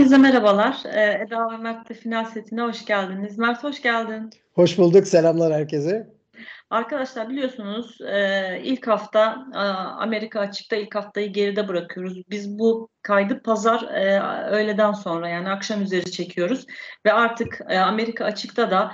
Herkese merhabalar. Ee, Eda ve Mert'te final setine hoş geldiniz. Mert hoş geldin. Hoş bulduk. Selamlar herkese. Arkadaşlar biliyorsunuz e, ilk hafta e, Amerika açıkta ilk haftayı geride bırakıyoruz. Biz bu kaydı pazar e, öğleden sonra yani akşam üzeri çekiyoruz. Ve artık Amerika açıkta da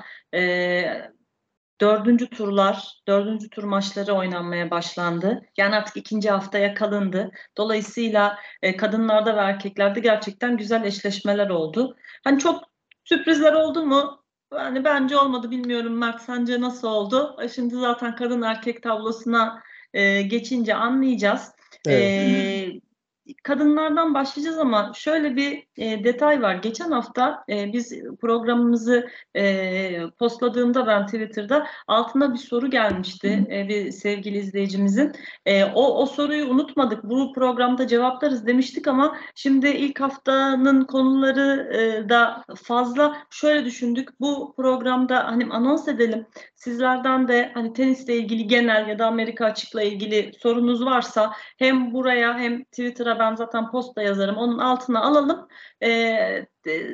dördüncü turlar, dördüncü tur maçları oynanmaya başlandı. Yani artık ikinci haftaya kalındı. Dolayısıyla e, kadınlarda ve erkeklerde gerçekten güzel eşleşmeler oldu. Hani çok sürprizler oldu mu? Yani bence olmadı bilmiyorum Mert sence nasıl oldu? E, şimdi zaten kadın erkek tablosuna e, geçince anlayacağız. Evet. E, kadınlardan başlayacağız ama şöyle bir e, detay var. Geçen hafta e, biz programımızı e, postladığımda ben Twitter'da altına bir soru gelmişti e, bir sevgili izleyicimizin. E, o, o soruyu unutmadık. Bu programda cevaplarız demiştik ama şimdi ilk haftanın konuları e, da fazla şöyle düşündük. Bu programda hani anons edelim. Sizlerden de hani tenisle ilgili genel ya da Amerika açıkla ilgili sorunuz varsa hem buraya hem Twitter'a ben zaten posta yazarım. Onun altına alalım. E,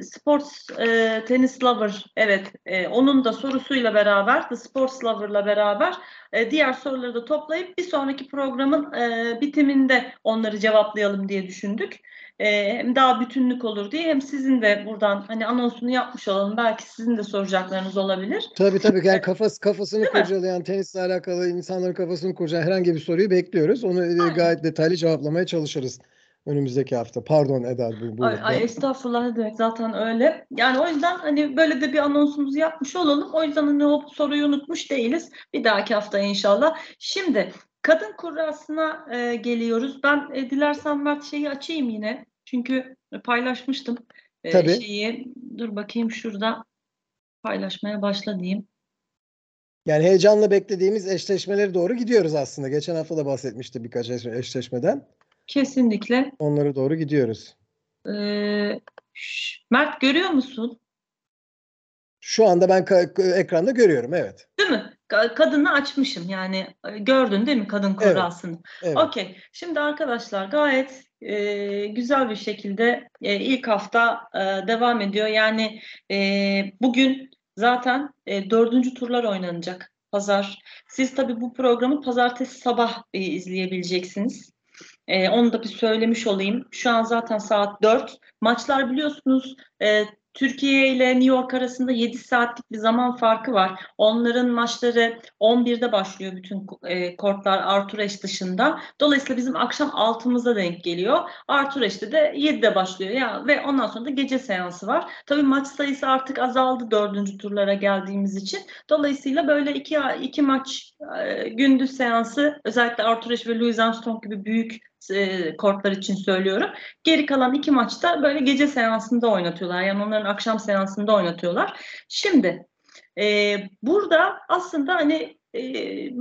Sports e, Tennis Lover evet e, onun da sorusuyla beraber The Sports Lover'la beraber e, diğer soruları da toplayıp bir sonraki programın e, bitiminde onları cevaplayalım diye düşündük. E, hem daha bütünlük olur diye hem sizin de buradan hani anonsunu yapmış olalım. Belki sizin de soracaklarınız olabilir. Tabii tabii. Yani kafası, kafasını kurcalayan, tenisle alakalı insanların kafasını kurcalayan herhangi bir soruyu bekliyoruz. Onu Aynen. gayet detaylı cevaplamaya çalışırız önümüzdeki hafta. Pardon Eda. Bu, ay, ay, estağfurullah ne demek zaten öyle. Yani o yüzden hani böyle de bir anonsumuzu yapmış olalım. O yüzden hani o soruyu unutmuş değiliz. Bir dahaki hafta inşallah. Şimdi kadın kurrasına e, geliyoruz. Ben e, dilersen Mert şeyi açayım yine. Çünkü paylaşmıştım e, Tabii. şeyi. Dur bakayım şurada paylaşmaya başla diyeyim. Yani heyecanla beklediğimiz eşleşmeleri doğru gidiyoruz aslında. Geçen hafta da bahsetmişti birkaç eşleşmeden. Kesinlikle. Onlara doğru gidiyoruz. Ee, Mert görüyor musun? Şu anda ben ekranda görüyorum evet. Değil mi? Kadını açmışım yani e, gördün değil mi kadın kurrasını? Evet. evet. Okey. Şimdi arkadaşlar gayet e, güzel bir şekilde e, ilk hafta e, devam ediyor. Yani e, bugün zaten e, dördüncü turlar oynanacak. Pazar. Siz tabii bu programı pazartesi sabah e, izleyebileceksiniz. E, onu da bir söylemiş olayım. Şu an zaten saat 4. Maçlar biliyorsunuz e, Türkiye ile New York arasında 7 saatlik bir zaman farkı var. Onların maçları 11'de başlıyor bütün e, kortlar Arthur Ashe dışında. Dolayısıyla bizim akşam 6'mıza denk geliyor. Arthur Ashe'de de 7'de başlıyor ya ve ondan sonra da gece seansı var. Tabii maç sayısı artık azaldı dördüncü turlara geldiğimiz için. Dolayısıyla böyle iki, iki maç e, gündüz seansı özellikle Arthur Ashe ve Louis Armstrong gibi büyük e, kortlar için söylüyorum. Geri kalan iki maçta böyle gece seansında oynatıyorlar. Yani onların akşam seansında oynatıyorlar. Şimdi e, burada aslında hani e,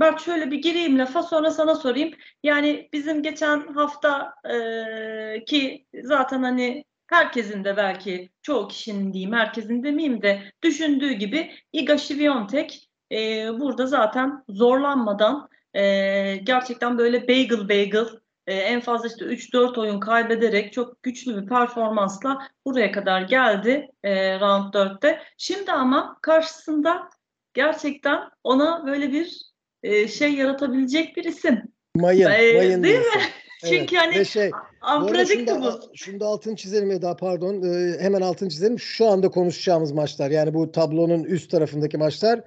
ben şöyle bir gireyim lafa sonra sana sorayım. Yani bizim geçen hafta e, ki zaten hani herkesin de belki çoğu kişinin diyeyim herkesin demeyeyim de düşündüğü gibi Iga Świątek e, burada zaten zorlanmadan e, gerçekten böyle bagel bagel e, en fazla işte 3-4 oyun kaybederek çok güçlü bir performansla buraya kadar geldi e, round 4'te. Şimdi ama karşısında gerçekten ona böyle bir e, şey yaratabilecek bir isim. Mayın, e, mayın değil mi? Çünkü evet. hani şey, unpredictable. Şunu da altını çizelim ya daha pardon. E, hemen altını çizelim. Şu anda konuşacağımız maçlar yani bu tablonun üst tarafındaki maçlar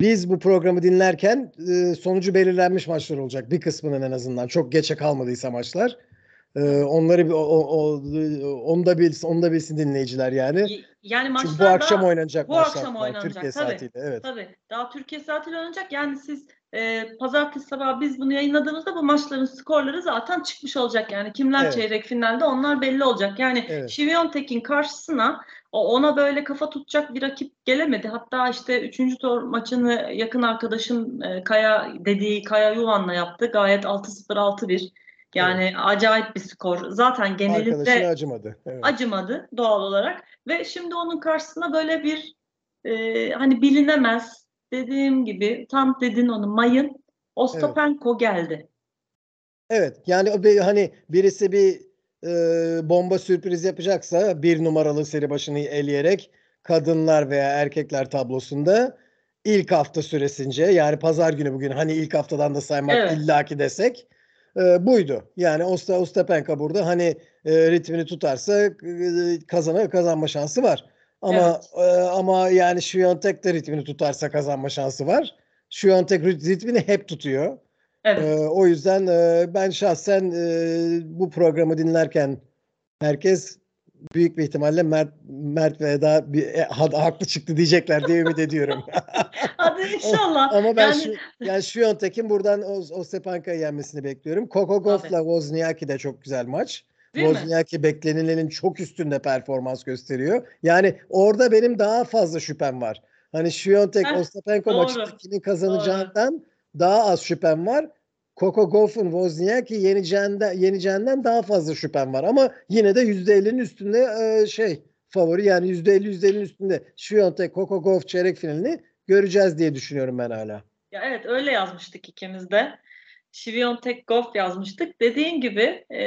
biz bu programı dinlerken e, sonucu belirlenmiş maçlar olacak. Bir kısmının en azından. Çok geçe kalmadıysa maçlar. E, onları bir o, o, onu da bilsin, onu da bilsin dinleyiciler yani. Yani maçlar Çünkü bu akşam oynanacak bu maçlar. akşam oynanacak. Türkiye tabii, saatiyle. Evet. Tabii. Daha Türkiye saatiyle oynanacak. Yani siz e, pazartesi sabahı biz bunu yayınladığımızda bu maçların skorları zaten çıkmış olacak. Yani kimler evet. çeyrek finalde onlar belli olacak. Yani evet. Şiviyontek'in karşısına ona böyle kafa tutacak bir rakip gelemedi. Hatta işte üçüncü tur maçını yakın arkadaşım e, Kaya dediği Kaya Yuvan'la yaptı. Gayet 6-0 6-1. Yani evet. acayip bir skor. Zaten genelinde acımadı. Evet. Acımadı doğal olarak ve şimdi onun karşısına böyle bir e, hani bilinemez dediğim gibi tam dedin onu mayın Ostapenko evet. geldi. Evet yani hani birisi bir e, bomba sürpriz yapacaksa bir numaralı seri başını eleyerek kadınlar veya erkekler tablosunda ilk hafta süresince yani pazar günü bugün hani ilk haftadan da saymak evet. illaki desek e, buydu. Yani Osta Ostapenka burada hani e, ritmini tutarsa e, kazana kazanma şansı var. Ama evet. e, ama yani Şviyontek de ritmini tutarsa kazanma şansı var. Şviyontek ritmini hep tutuyor. Evet. E, o yüzden e, ben şahsen e, bu programı dinlerken herkes büyük bir ihtimalle Mert, Mert ve Eda bir, e, haklı çıktı diyecekler diye ümit ediyorum. Hadi inşallah. Ama ben yani... şu yani Şviyontek'in buradan o, o Stepanka'yı yenmesini bekliyorum. Koko Goff'la Wozniacki de çok güzel maç. Wozniacki beklenilenin çok üstünde performans gösteriyor. Yani orada benim daha fazla şüphem var. Hani Şviyontek Ostapenko maçındakinin kazanacağından doğru. Daha az şüphem var. Coco Gauff'un Wozniacki yeneceğinden, yeneceğinden daha fazla şüphem var. Ama yine de %50'nin üstünde e, şey favori yani %50 %50'nin üstünde Şviyontek Coco Gauff çeyrek finalini göreceğiz diye düşünüyorum ben hala. Ya evet öyle yazmıştık ikimiz de. Şiviyontek Gauff yazmıştık. Dediğin gibi e,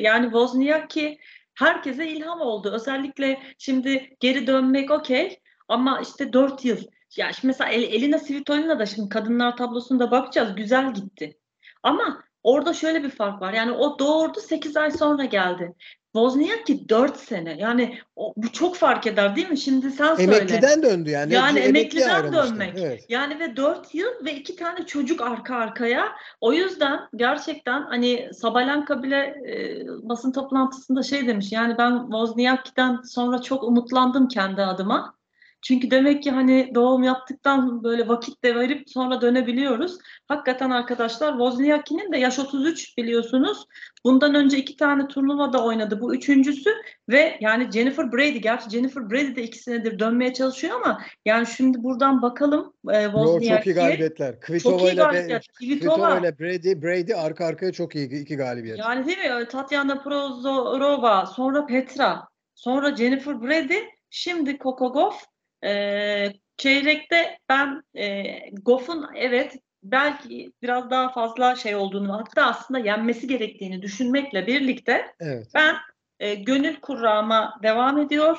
yani Wozniacki herkese ilham oldu. Özellikle şimdi geri dönmek okey ama işte 4 yıl. Ya şimdi mesela Elina Svitolina da şimdi kadınlar tablosunda bakacağız. Güzel gitti. Ama orada şöyle bir fark var. Yani o doğurdu 8 ay sonra geldi. Wozniacki 4 sene. Yani o, bu çok fark eder değil mi? Şimdi sen söyle. Emekliden döndü yani. Yani emekliden dönmek. Evet. Yani ve 4 yıl ve iki tane çocuk arka arkaya. O yüzden gerçekten hani Sabalenka bile e, basın toplantısında şey demiş. Yani ben Wozniacki'den sonra çok umutlandım kendi adıma. Çünkü demek ki hani doğum yaptıktan böyle vakit de verip sonra dönebiliyoruz. Hakikaten arkadaşlar Wozniacki'nin de yaş 33 biliyorsunuz. Bundan önce iki tane turnuvada oynadı. Bu üçüncüsü ve yani Jennifer Brady. Gerçi Jennifer Brady de iki senedir dönmeye çalışıyor ama yani şimdi buradan bakalım e, Wozniacki. Çok iyi galibiyetler. Kvitova ile, galibiyet. Kvitova ile Brady, Brady arka arkaya çok iyi iki galibiyet. Yani değil mi? Tatiana Prozorova, sonra Petra, sonra Jennifer Brady, şimdi Gauff e, çeyrekte ben e, Goff'un evet belki biraz daha fazla şey olduğunu hatta aslında yenmesi gerektiğini düşünmekle birlikte evet. ben e, gönül kurrağıma devam ediyor.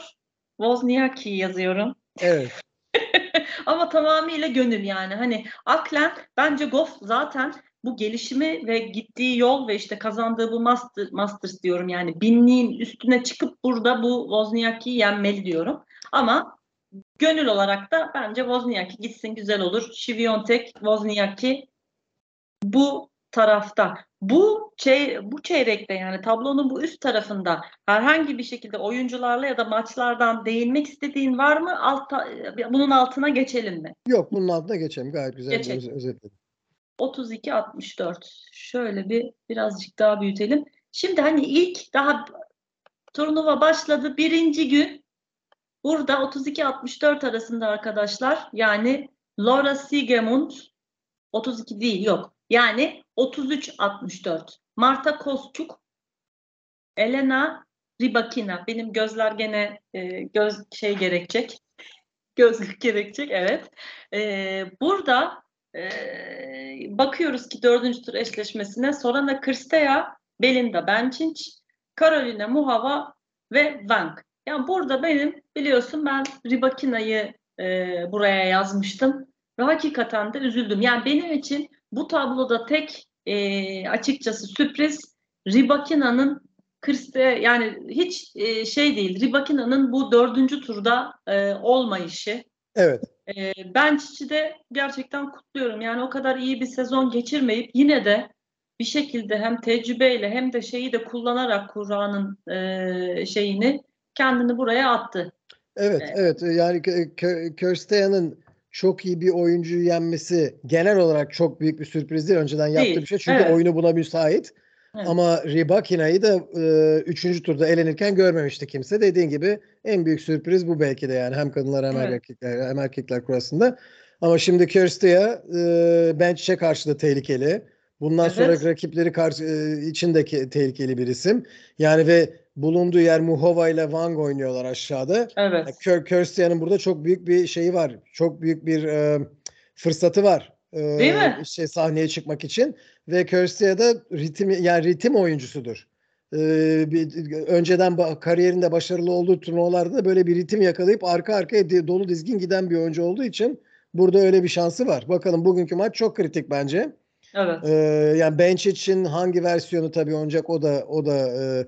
Wozniacki yazıyorum. Evet. Ama tamamıyla gönül yani. Hani aklen bence Goff zaten bu gelişimi ve gittiği yol ve işte kazandığı bu master, Masters diyorum yani binliğin üstüne çıkıp burada bu Wozniacki'yi yenmeli diyorum. Ama Gönül olarak da bence Wozniacki gitsin güzel olur. Şiviyontek, Wozniacki bu tarafta. Bu çey bu çeyrekte yani tablonun bu üst tarafında herhangi bir şekilde oyuncularla ya da maçlardan değinmek istediğin var mı? Alta, bunun altına geçelim mi? Yok bunun altına geçelim. Gayet güzel geçelim. özetledim. 32-64. Şöyle bir birazcık daha büyütelim. Şimdi hani ilk daha turnuva başladı. Birinci gün Burada 32-64 arasında arkadaşlar yani Laura Siegemund 32 değil yok. Yani 33-64. Marta Koschuk, Elena Rybakina. Benim gözler gene e, göz şey gerekecek. Gözlük gerekecek evet. E, burada e, bakıyoruz ki dördüncü tur eşleşmesine Sorana Krstea, Belinda Bencic, Karolina Muhava ve Wang. Yani burada benim biliyorsun ben Ribakina'yı e, buraya yazmıştım ve hakikaten de üzüldüm. Yani benim için bu tabloda tek e, açıkçası sürpriz Ribakina'nın Kriste yani hiç e, şey değil Ribakina'nın bu dördüncü turda e, olmayışı. Evet. E, ben Çiçi'de gerçekten kutluyorum. Yani o kadar iyi bir sezon geçirmeyip yine de bir şekilde hem tecrübeyle hem de şeyi de kullanarak Kur'an'ın e, şeyini kendini buraya attı. Evet, evet. evet. Yani Kirsteyan'ın çok iyi bir oyuncuyu yenmesi genel olarak çok büyük bir sürpriz değil. Önceden yaptığı değil. bir şey. Çünkü evet. oyunu buna müsait. Evet. Ama Ribakina'yı da e, üçüncü turda elenirken görmemişti kimse. Dediğin gibi en büyük sürpriz bu belki de yani hem kadınlar hem evet. erkekler hem erkekler kurasında. Ama şimdi Kirsteya e, Bench'e karşı da tehlikeli. Bundan evet. sonra rakipleri karşı e, içindeki tehlikeli bir isim. Yani ve bulunduğu yer Muhova ile Wang oynuyorlar aşağıda. Evet. Yani Kirstian'ın burada çok büyük bir şeyi var. Çok büyük bir e, fırsatı var. E, Değil mi? Şey sahneye çıkmak için ve Kirstia da ritim yani ritim oyuncusudur. e, bir, önceden kariyerinde başarılı olduğu turnuvalarda da böyle bir ritim yakalayıp arka arkaya dolu dizgin giden bir oyuncu olduğu için burada öyle bir şansı var. Bakalım bugünkü maç çok kritik bence. Evet. Ee, yani bench için hangi versiyonu tabii oynayacak o da o da e,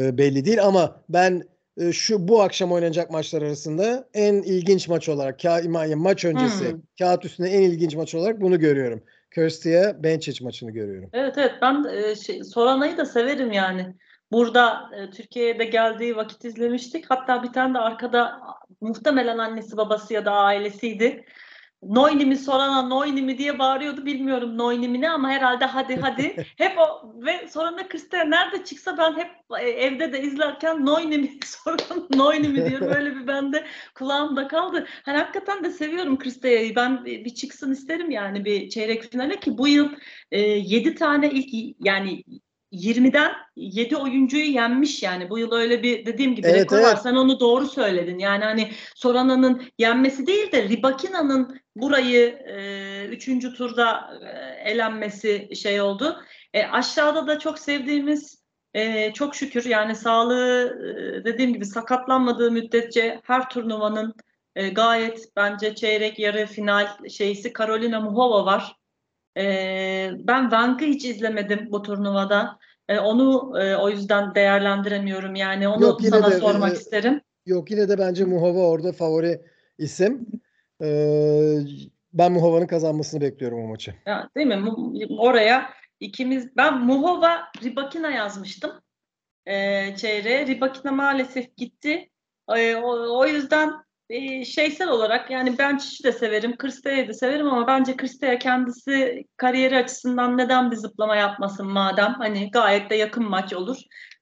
e, belli değil ama ben e, şu bu akşam oynanacak maçlar arasında en ilginç maç olarak ka, ma- maç öncesi Hmm. kağıt üstünde en ilginç maç olarak bunu görüyorum. Kirstia Benčić maçını görüyorum. Evet evet ben e, şey, Sorana'yı da severim yani. Burada e, Türkiye'ye de geldiği vakit izlemiştik. Hatta bir tane de arkada muhtemelen annesi babası ya da ailesiydi. Noyni mi Sorana Noyni mi diye bağırıyordu. Bilmiyorum Noyni mi ne ama herhalde hadi hadi. hep o ve Sorana Kristea nerede çıksa ben hep e, evde de izlerken Noyni mi Sorana Noyni mi diye böyle bir bende kulağımda kaldı. Hani hakikaten de seviyorum Kristea'yı. Ben bir, bir çıksın isterim yani bir çeyrek finale ki bu yıl e, 7 tane ilk yani 20'den 7 oyuncuyu yenmiş yani. Bu yıl öyle bir dediğim gibi Evet, rekor evet. var. Sen onu doğru söyledin. Yani hani Sorana'nın yenmesi değil de Ribakina'nın burayı e, turda e, elenmesi şey oldu. E, aşağıda da çok sevdiğimiz e, çok şükür yani sağlığı e, dediğim gibi sakatlanmadığı müddetçe her turnuvanın e, gayet bence çeyrek yarı final şeysi Karolina Muhova var. E, ben Wang'ı hiç izlemedim bu turnuvada. E, onu e, o yüzden değerlendiremiyorum yani onu Yok, sana de, sormak e, isterim. Yok yine de bence Muhova orada favori isim. Ee, ben Muhova'nın kazanmasını bekliyorum o maçı. Ya, değil mi? Oraya ikimiz ben Muhova Ribakina yazmıştım. Ee, çeyreğe. Ribakina maalesef gitti. Ee, o, o yüzden e, şeysel olarak yani ben Çiş'i de severim, Kristea'yı da severim ama bence Kristea kendisi kariyeri açısından neden bir zıplama yapmasın madem hani gayet de yakın maç olur.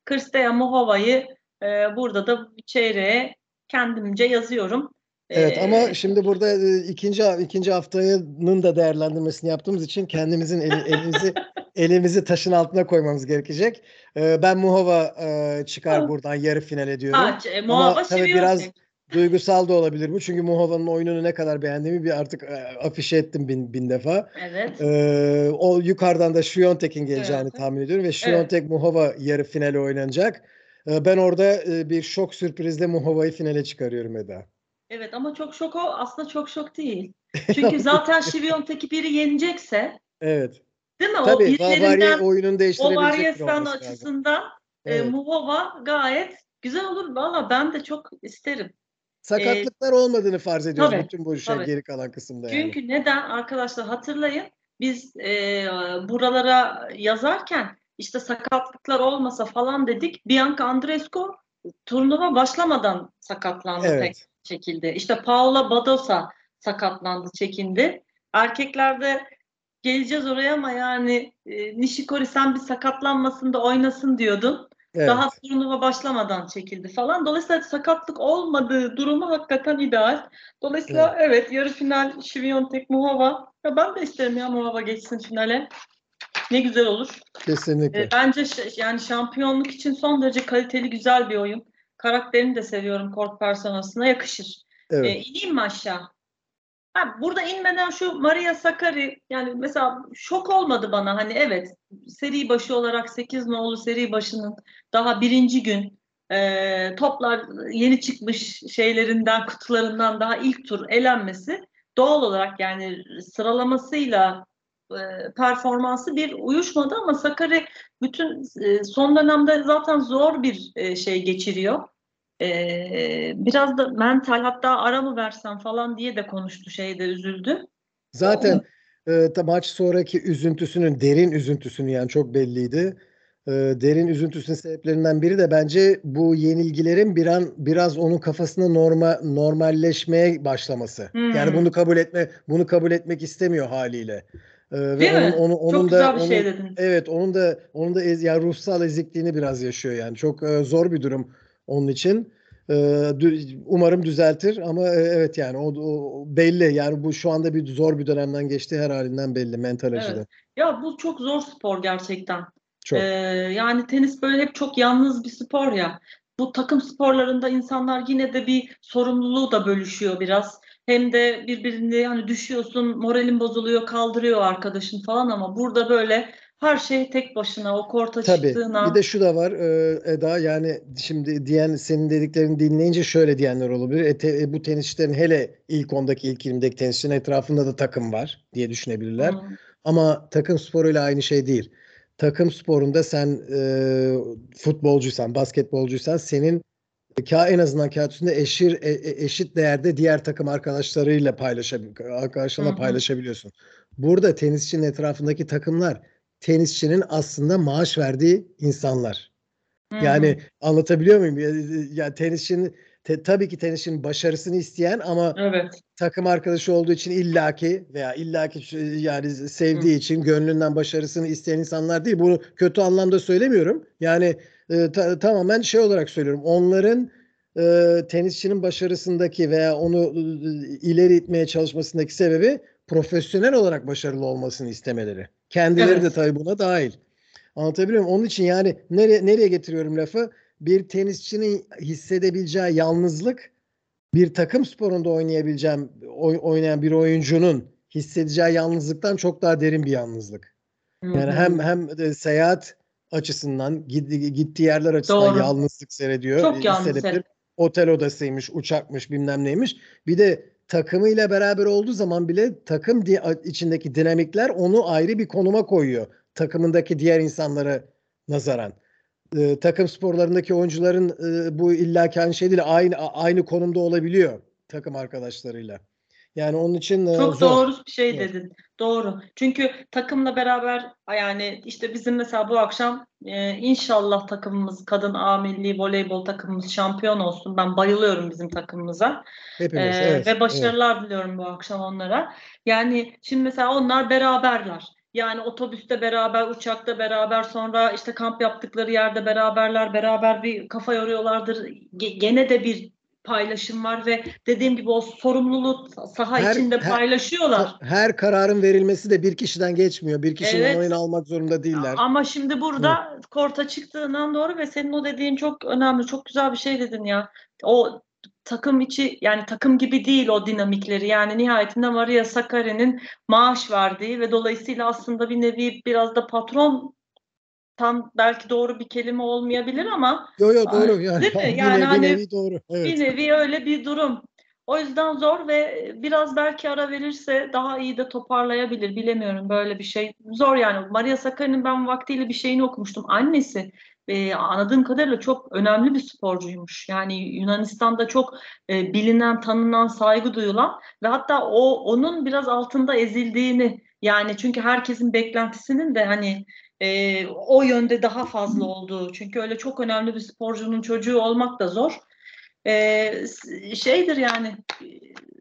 Kristea Muhova'yı e, burada da çeyreğe kendimce yazıyorum. Evet Ee, ama şimdi burada e, ikinci ikinci haftanın da değerlendirmesini yaptığımız için kendimizin eli- elimizi elimizi taşın altına koymamız gerekecek. Ee, ben Muhova e, çıkar buradan yarı final ediyorum. ha, e, Muhova tabii seviyor biraz seni. Duygusal da olabilir bu. Çünkü Muhova'nın oyununu ne kadar beğendiğimi bir artık e, afişe ettim bin, bin defa. Evet. Ee, o yukarıdan da Şiyontek'in geleceğini Şiyontek. tahmin ediyorum ve Şiyontek Muhova yarı finali oynanacak. Ee, ben orada e, bir şok sürprizle Muhova'yı finale çıkarıyorum Eda. Evet ama çok şok o aslında çok şok değil. Çünkü zaten Şiviyon'taki biri yenecekse Evet. değil mi? o Tabii birilerinden o değiştirebilecek biri varyasyon olması lazım. açısından e, Evet. Muhova gayet güzel olur. Valla ben de çok isterim. Sakatlıklar olmadığını farz ediyoruz tabii, bütün bu şey tabii. geri kalan kısımda yani. Çünkü neden arkadaşlar hatırlayın biz e, buralara yazarken işte sakatlıklar olmasa falan dedik. Bianca Andreescu turnuva başlamadan sakatlandı tek Evet. çekildi. İşte Paula Badosa sakatlandı, çekindi. Erkeklerde geleceğiz oraya ama yani e, Nishikori sen bir sakatlanmasın da oynasın diyordun. Evet. Daha turnuva başlamadan çekildi falan. Dolayısıyla sakatlık olmadığı durumu hakikaten ideal. Dolayısıyla evet, yarı final Şiviyontek Muhova. Ya ben de isterim ya Muhova geçsin finale. Ne güzel olur. Kesinlikle. E, bence yani şampiyonluk için son derece kaliteli güzel bir oyun. Karakterini de seviyorum kort personasına yakışır. Evet. E, ineyim mi aşağı? Ha, burada inmeden şu Maria Sakkari yani mesela şok olmadı bana hani evet seri başı olarak 8 nolu seri başının daha birinci gün e, toplar yeni çıkmış şeylerinden kutularından daha ilk tur elenmesi doğal olarak yani sıralamasıyla e, performansı bir uyuşmadı ama Sakkari bütün e, son dönemde zaten zor bir e, şey geçiriyor. Ee, biraz da mental hatta ara mı versem falan diye de konuştu şeyde üzüldü. Zaten e, maç sonraki üzüntüsünün derin üzüntüsünün yani çok belliydi. E, derin üzüntüsünün sebeplerinden biri de bence bu yenilgilerin bir an biraz onun kafasında norma normalleşmeye başlaması. Hmm. Yani bunu kabul etme bunu kabul etmek istemiyor haliyle. E, ve Değil onun, mi? onu- onun Çok da güzel bir onun- şey dedin. Evet, onun da onun da ez, yani ruhsal ezikliğini biraz yaşıyor yani. Çok e, zor bir durum onun için. E, dü- umarım düzeltir ama e, evet yani o, o belli yani bu şu anda bir zor bir dönemden geçti her halinden belli mental Evet. açıdan. Ya bu çok zor spor gerçekten. Çok. Ee, yani tenis böyle hep çok yalnız bir spor ya. Bu takım sporlarında insanlar yine de bir sorumluluğu da bölüşüyor biraz. Hem de birbirini hani düşüyorsun, moralin bozuluyor, kaldırıyor arkadaşın falan ama burada böyle her şey tek başına o korta Tabii. çıktığın an. Bir de şu da var e, Eda yani şimdi diyen senin dediklerini dinleyince şöyle diyenler olabilir. E, te- e, bu tenisçilerin hele ilk ondaki ilk 20'deki tenisçinin etrafında da takım var diye düşünebilirler. Hmm. Ama takım sporuyla aynı şey değil. Takım sporunda sen e, futbolcuysan, basketbolcuysan senin ka en azından kağıt üstünde eşir, e- e- eşit değerde diğer takım arkadaşlarıyla paylaşabil arkadaşlarla paylaşabiliyorsun. Burada tenisçinin etrafındaki takımlar tenisçinin aslında maaş verdiği insanlar. Hı Yani hı. anlatabiliyor muyum? Ya, ya tenisçinin te- tabii ki tenisçinin başarısını isteyen ama evet. takım arkadaşı olduğu için illaki veya illaki yani sevdiği için gönlünden başarısını isteyen insanlar değil. Bunu kötü anlamda söylemiyorum. Yani e, ta- tamamen şey olarak söylüyorum. Onların e, tenisçinin başarısındaki veya onu e, ileri itmeye çalışmasındaki sebebi profesyonel olarak başarılı olmasını istemeleri. Kendileri de Evet. tabii buna dahil. Anlatabiliyor muyum? Onun için yani nereye nereye getiriyorum lafı? Bir tenisçinin hissedebileceği yalnızlık bir takım sporunda oynayabileceğim oy- oynayan bir oyuncunun hissedeceği yalnızlıktan çok daha derin bir yalnızlık. Yani hem hem de seyahat açısından gittiği, yerler açısından Doğru. yalnızlık seyrediyor. Çok e, yalnız. Otel odasıymış, uçakmış, bilmem neymiş. Bir de takımıyla beraber olduğu zaman bile takım di- içindeki dinamikler onu ayrı bir konuma koyuyor. Takımındaki diğer insanlara nazaran. Ee, takım sporlarındaki oyuncuların e, bu illaki aynı şey değil. Aynı aynı konumda olabiliyor takım arkadaşlarıyla. Yani onun için e, Çok zor. doğru bir şey Evet. dedin. Doğru. Çünkü takımla beraber yani işte bizim mesela bu akşam e, inşallah takımımız kadın A milli voleybol takımımız şampiyon olsun. Ben bayılıyorum bizim takımımıza. Hepimiz. Ee, evet, ve evet. başarılar diliyorum bu akşam onlara. Yani şimdi mesela onlar beraberler. Yani otobüste beraber, uçakta beraber, sonra işte kamp yaptıkları yerde beraberler, beraber bir kafa yoruyorlardır. Ge- Gene de bir paylaşım var ve dediğim gibi o sorumluluğu saha Her- içinde her- paylaşıyorlar. Her kararın verilmesi de bir kişiden geçmiyor. Bir kişinin Evet. oyun almak zorunda değiller. Ama şimdi burada korta çıktığından doğru ve senin o dediğin çok önemli, çok güzel bir şey dedin ya. O takım içi yani takım gibi değil o dinamikleri. Yani nihayetinde Maria Sakkari'nin maaş verdiği ve dolayısıyla aslında bir nevi biraz da patron tam belki doğru bir kelime olmayabilir ama Yo yo doğru yani. Değil mi? Bir Yani nevi, hani bir nevi doğru. Evet. bir nevi öyle bir durum. O yüzden zor ve biraz belki ara verirse daha iyi de toparlayabilir. Bilemiyorum böyle bir şey. Zor yani. Maria Sakkari'nin ben vaktiyle bir şeyini okumuştum. Annesi e, anladığım kadarıyla çok önemli bir sporcuymuş. Yani Yunanistan'da çok e, bilinen, tanınan, saygı duyulan ve hatta o onun biraz altında ezildiğini yani çünkü herkesin beklentisinin de hani e, o yönde daha fazla olduğu. Çünkü öyle çok önemli bir sporcunun çocuğu olmak da zor. S- şeydir yani e,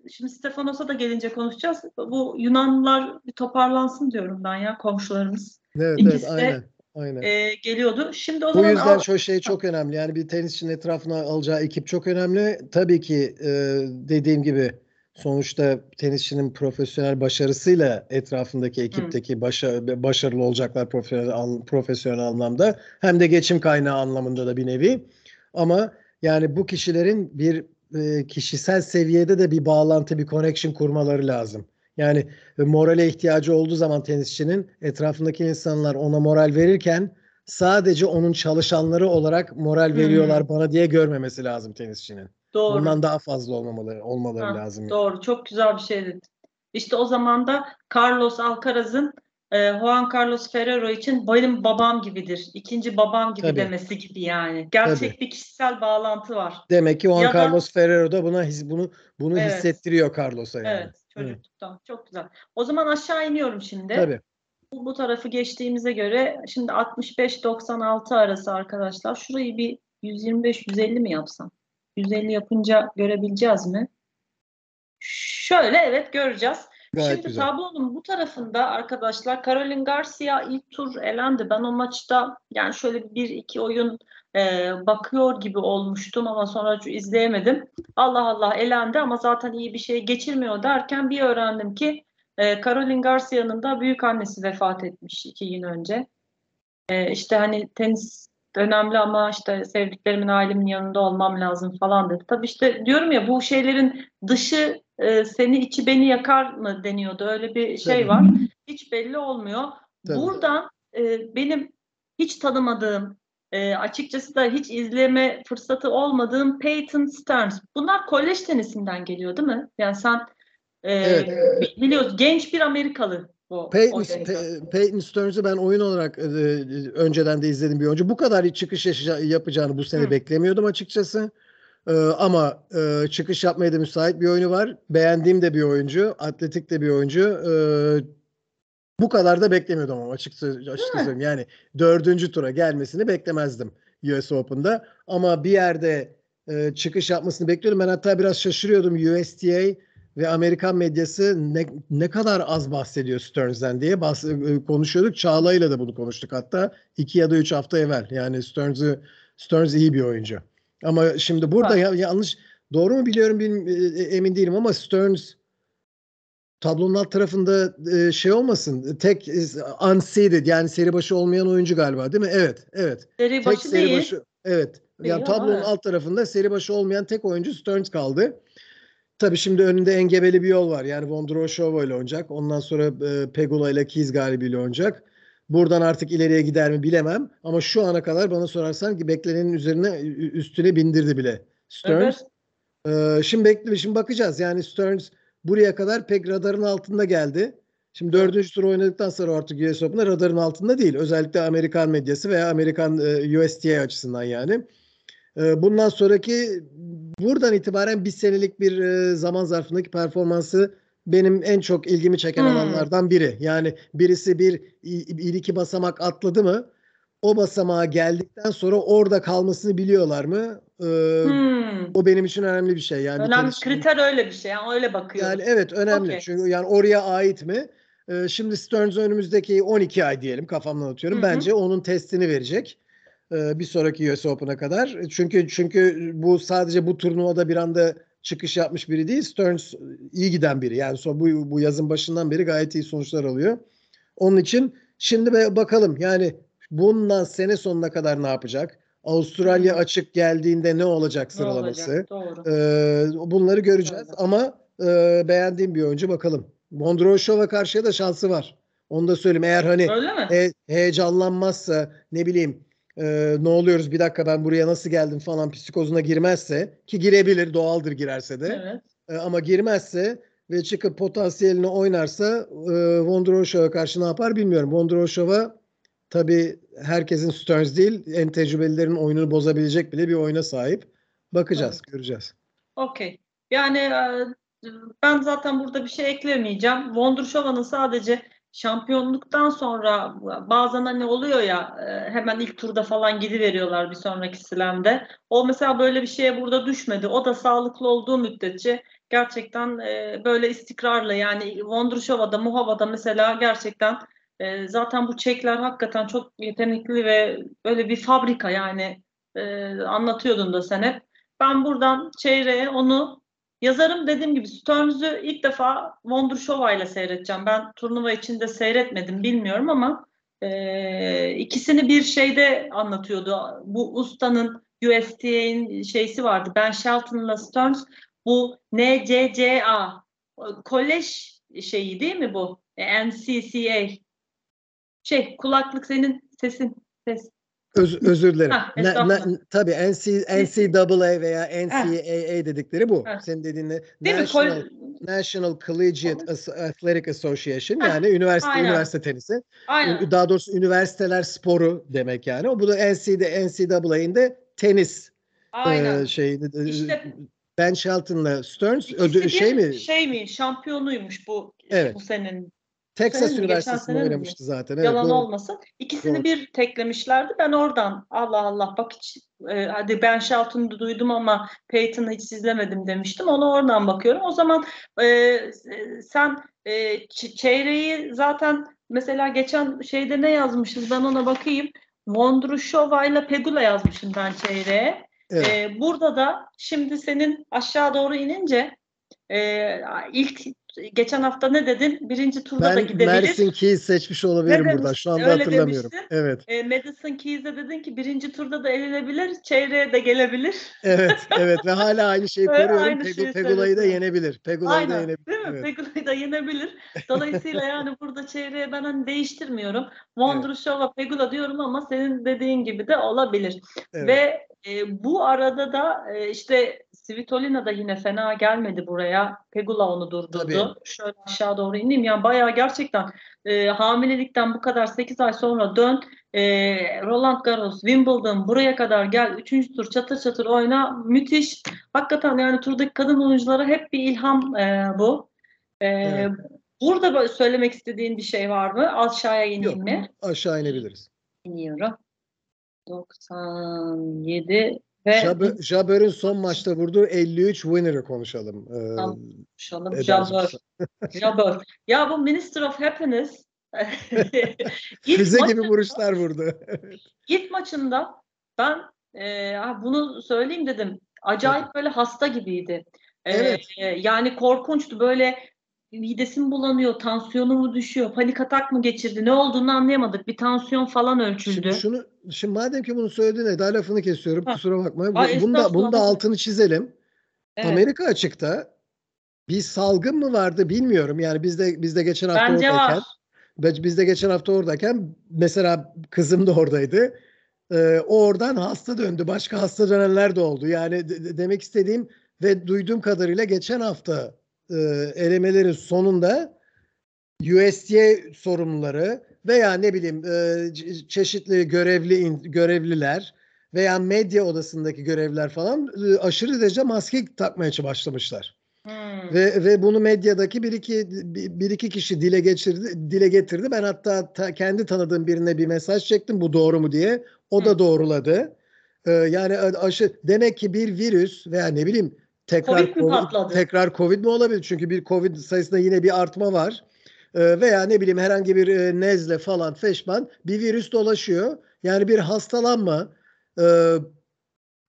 şimdi Stefanos'a da gelince konuşacağız. Bu Yunanlılar bir toparlansın diyorum ben ya komşularımız. Evet İkisi evet aynen. Aynen. Ee, geliyordu. Şimdi o Bu zaman yüzden al- şu şey çok önemli. Yani bir tenisçinin etrafına alacağı ekip çok önemli. Tabii ki e, dediğim gibi sonuçta tenisçinin profesyonel başarısıyla etrafındaki ekipteki başa, başarılı olacaklar profesyonel, an- profesyonel anlamda. Hem de geçim kaynağı anlamında da bir nevi. Ama yani bu kişilerin bir e, kişisel seviyede de bir bağlantı, bir connection kurmaları lazım. Yani e, morale ihtiyacı olduğu zaman tenisçinin etrafındaki insanlar ona moral verirken sadece onun çalışanları olarak moral Hmm. veriyorlar bana diye görmemesi lazım tenisçinin. Doğru. Bundan daha fazla olmamaları olmaları Ha, lazım. yani. Doğru. Çok güzel bir şey dedin. İşte o zaman da Carlos Alcaraz'ın e, Juan Carlos Ferrero için benim babam gibidir. ikinci babam gibi Tabii. demesi gibi yani. Gerçek Tabii. bir kişisel bağlantı var. Demek ki Juan Ya da- Carlos Ferrero da buna his- bunu bunu Evet. hissettiriyor Carlos'a yani. Evet, çocukluktan. Çok güzel. O zaman aşağı iniyorum şimdi. Tabii. Bu, bu tarafı geçtiğimize göre şimdi 65-96 arası arkadaşlar. Şurayı bir 125-150 mi yapsam? 150 yapınca görebileceğiz mi? Şöyle evet göreceğiz. Gayet Şimdi güzel. tablonun bu tarafında arkadaşlar Caroline Garcia ilk tur elendi. Ben o maçta yani şöyle bir iki oyun e, bakıyor gibi olmuştum ama sonra izleyemedim. Allah Allah elendi ama zaten iyi bir şey geçirmiyor derken bir öğrendim ki e, Caroline Garcia'nın da büyük annesi vefat etmiş iki gün önce. E, işte hani tenis önemli ama işte sevdiklerimin ailemin yanında olmam lazım falan dedi. Tabii işte diyorum ya bu şeylerin dışı e, seni içi beni yakar mı deniyordu. Öyle bir şey Tabii. var. Hiç belli olmuyor. Tabii. Buradan e, benim hiç tanımadığım e, açıkçası da hiç izleme fırsatı olmadığım Peyton Stearns. Bunlar kolej tenisinden geliyor değil mi? Yani sen e, evet. biliyorsun genç bir Amerikalı bu. Peyton, Pe- Peyton Stearns'ı ben oyun olarak e, önceden de izledim bir oyuncu. Bu kadar hiç çıkış yapacağını bu sene Hı. beklemiyordum açıkçası. Ee, ama e, çıkış yapmaya da müsait bir oyunu var. Beğendiğim de bir oyuncu. Atletik de bir oyuncu. Ee, bu kadar da beklemiyordum ama açıkçası, açıkçası yani dördüncü tura gelmesini beklemezdim US Open'da. Ama bir yerde e, çıkış yapmasını bekliyordum. Ben hatta biraz şaşırıyordum USTA ve Amerikan medyası ne, ne kadar az bahsediyor Stearns'den diye bahs e, konuşuyorduk. Çağla'yla da bunu konuştuk hatta iki ya da üç hafta evvel. Yani Stearns'ı Stearns iyi bir oyuncu. Ama şimdi burada ya, yanlış doğru mu biliyorum bilmiyorum, e, emin değilim ama Stearns tablonun alt tarafında e, şey olmasın. Tek e, unseeded yani seri başı olmayan oyuncu galiba değil mi? Evet, evet. Seri tek başı seri değil. başı. Evet. Değil yani tablonun evet. alt tarafında seri başı olmayan tek oyuncu Stearns kaldı. Tabii şimdi önünde engebeli bir yol var. Yani Vondroshova ile oynayacak. Ondan sonra e, Pegula ile Keys galibiyle oynayacak. Buradan artık ileriye gider mi bilemem. Ama şu ana kadar bana sorarsan ki beklenenin üzerine üstüne bindirdi bile Stearns. Evet. Ee, şimdi bekle, şimdi bakacağız. Yani Stearns buraya kadar pek radarın altında geldi. Şimdi dördüncü tur oynadıktan sonra artık US Open'da radarın altında değil. Özellikle Amerikan medyası veya Amerikan e, USTA açısından yani. E, bundan sonraki buradan itibaren bir senelik bir e, zaman zarfındaki performansı benim en çok ilgimi çeken hmm. alanlardan biri. Yani birisi bir, bir iki basamak atladı mı o basamağa geldikten sonra orada kalmasını biliyorlar mı? Ee, hmm. O benim için önemli bir şey. Yani önemli bir kriter öyle bir şey. Yani öyle bakıyoruz. Yani evet önemli. Okay. Çünkü yani oraya ait mi? Ee, şimdi Stearns önümüzdeki 12 ay diyelim kafamdan atıyorum. Hı-hı. Bence onun testini verecek. Bir sonraki US Open'a kadar. Çünkü çünkü bu sadece bu turnuvada bir anda çıkış yapmış biri değil. Stearns iyi giden biri. Yani so, bu, bu yazın başından beri gayet iyi sonuçlar alıyor. Onun için şimdi bakalım yani bundan sene sonuna kadar ne yapacak? Avustralya açık geldiğinde ne olacak sıralaması? Ne olacak? Doğru. Ee, bunları göreceğiz Doğru. ama e, beğendiğim bir oyuncu bakalım. Bondroshova karşıya da şansı var. Onu da söyleyeyim. Eğer hani he, heyecanlanmazsa ne bileyim e, ne oluyoruz bir dakika ben buraya nasıl geldim falan psikozuna girmezse ki girebilir doğaldır girerse de. Evet. E, ama girmezse ve çıkıp potansiyelini oynarsa e, Vondroshova karşı ne yapar bilmiyorum. Vondroshova tabii herkesin Stearns değil en tecrübelilerin oyununu bozabilecek bile bir oyuna sahip. Bakacağız, evet. göreceğiz. Okey. Yani e, ben zaten burada bir şey eklemeyeceğim. Vondrushova'nın sadece şampiyonluktan sonra bazen hani oluyor ya e, hemen ilk turda falan gidiveriyorlar bir sonraki slam'de. O mesela böyle bir şeye burada düşmedi. O da sağlıklı olduğu müddetçe gerçekten e, böyle istikrarlı yani Vondrushova'da, Muhava'da mesela gerçekten e, zaten bu Çekler hakikaten çok yetenekli ve böyle bir fabrika yani anlatıyordun da sen hep. Ben buradan çeyreğe onu yazarım dediğim gibi Stearns'ü ilk defa Wondershova ile seyredeceğim. Ben turnuva içinde seyretmedim bilmiyorum ama e, ikisini bir şeyde anlatıyordu. Bu ustanın USTA'nin şeysi vardı. Ben Shelton'la Stearns bu NCCA kolej şeyi değil mi bu? NCCA şey kulaklık senin sesin ses. Öz, özür dilerim. Ha, na, na, tabii NC, NCAA veya NCAA dedikleri bu. Ha. Senin dediğin National, National Collegiate Athletic Association ha. yani üniversite Aynen. üniversite tenisi. Aynen. Daha doğrusu üniversiteler sporu demek yani. O bu da NC'de NCAA'in de tenis Aynen. E, şey işte, Ben Shelton'la Stearns ödü, şey mi? Şey mi? Şampiyonuymuş bu evet. bu senin Texas Üniversitesi'nde oynamıştı zaten. Evet, Yalan doğru. olmasın. İkisini doğru. bir teklemişlerdi. Ben oradan Allah Allah bak hiç e, hadi Ben Shelton'u duydum ama Peyton'ı hiç izlemedim demiştim. Ona oradan bakıyorum. O zaman e, sen e, çeyreği zaten mesela geçen şeyde ne yazmışız ben ona bakayım. Vondrushova ile Pegula yazmışım ben çeyreğe. Evet. E, burada da şimdi senin aşağı doğru inince e, ilk geçen hafta ne dedin? Birinci turda ben da gidebilir. Mersin Keys seçmiş olabilirim ne burada. Şu anda Öyle hatırlamıyorum. Demiştin. Evet. E, Madison Keys'e dedin ki birinci turda da elenebilir, çeyreğe de gelebilir. Evet, evet ve hala aynı şeyi koruyorum. Aynı Pegu, Pegula'yı da yenebilir. Pegula'yı da yenebilir. Değil mi? Evet. Pegula'yı da yenebilir. Dolayısıyla yani burada çeyreğe ben hani değiştirmiyorum. Wondrousova, evet. Pegula diyorum ama senin dediğin gibi de olabilir. Evet. Ve e, bu arada da e, işte Svitolina da yine fena gelmedi buraya. Pegula onu durdurdu. Tabii. Şöyle aşağı doğru ineyim. Yani bayağı gerçekten e, hamilelikten bu kadar 8 ay sonra dön. E, Roland Garros, Wimbledon buraya kadar gel. Üçüncü tur çatır çatır oyna. Müthiş. Hakikaten yani turdaki kadın oyunculara hep bir ilham e, bu. E, evet. Burada söylemek istediğin bir şey var mı? Aşağıya ineyim Yok, mi? Aşağı inebiliriz. İniyorum. 97 ve Jabber, Jabber'ın son maçta vurduğu 53 winner'ı konuşalım. Ee, tamam, konuşalım. Jabber. Jabber. Ya bu Minister of Happiness Füze gibi vuruşlar vurdu. git maçında ben e, bunu söyleyeyim dedim. Acayip böyle hasta gibiydi. E, evet. E, yani korkunçtu. Böyle midesi mi bulanıyor, tansiyonu mu düşüyor, panik atak mı geçirdi, ne olduğunu anlayamadık. Bir tansiyon falan ölçüldü. Şimdi, şunu, şimdi madem ki bunu söyledin Eda lafını kesiyorum ha. kusura bakma. Ay, bunda, bunda altını çizelim. Evet. Amerika açıkta bir salgın mı vardı bilmiyorum. Yani bizde bizde geçen hafta Bence oradayken var. bizde geçen hafta oradayken mesela kızım da oradaydı. Ee, oradan hasta döndü. Başka hasta dönenler de oldu. Yani de, demek istediğim ve duyduğum kadarıyla geçen hafta e, elemelerin sonunda USDA sorumluları veya ne bileyim e, çeşitli görevli görevliler veya medya odasındaki görevliler falan e, aşırı derece maske takmaya başlamışlar. Hmm. Ve ve bunu medyadaki bir iki bir iki kişi dile geçirdi dile getirdi. Ben hatta ta, kendi tanıdığım birine bir mesaj çektim bu doğru mu diye. O da doğruladı. Ee, yani aşı demek ki bir virüs veya ne bileyim tekrar COVID, COVID tekrar Covid mi olabilir? Çünkü bir Covid sayısında yine bir artma var. Ee, veya ne bileyim herhangi bir e, nezle falan feşman bir virüs dolaşıyor. Yani bir hastalanma, e,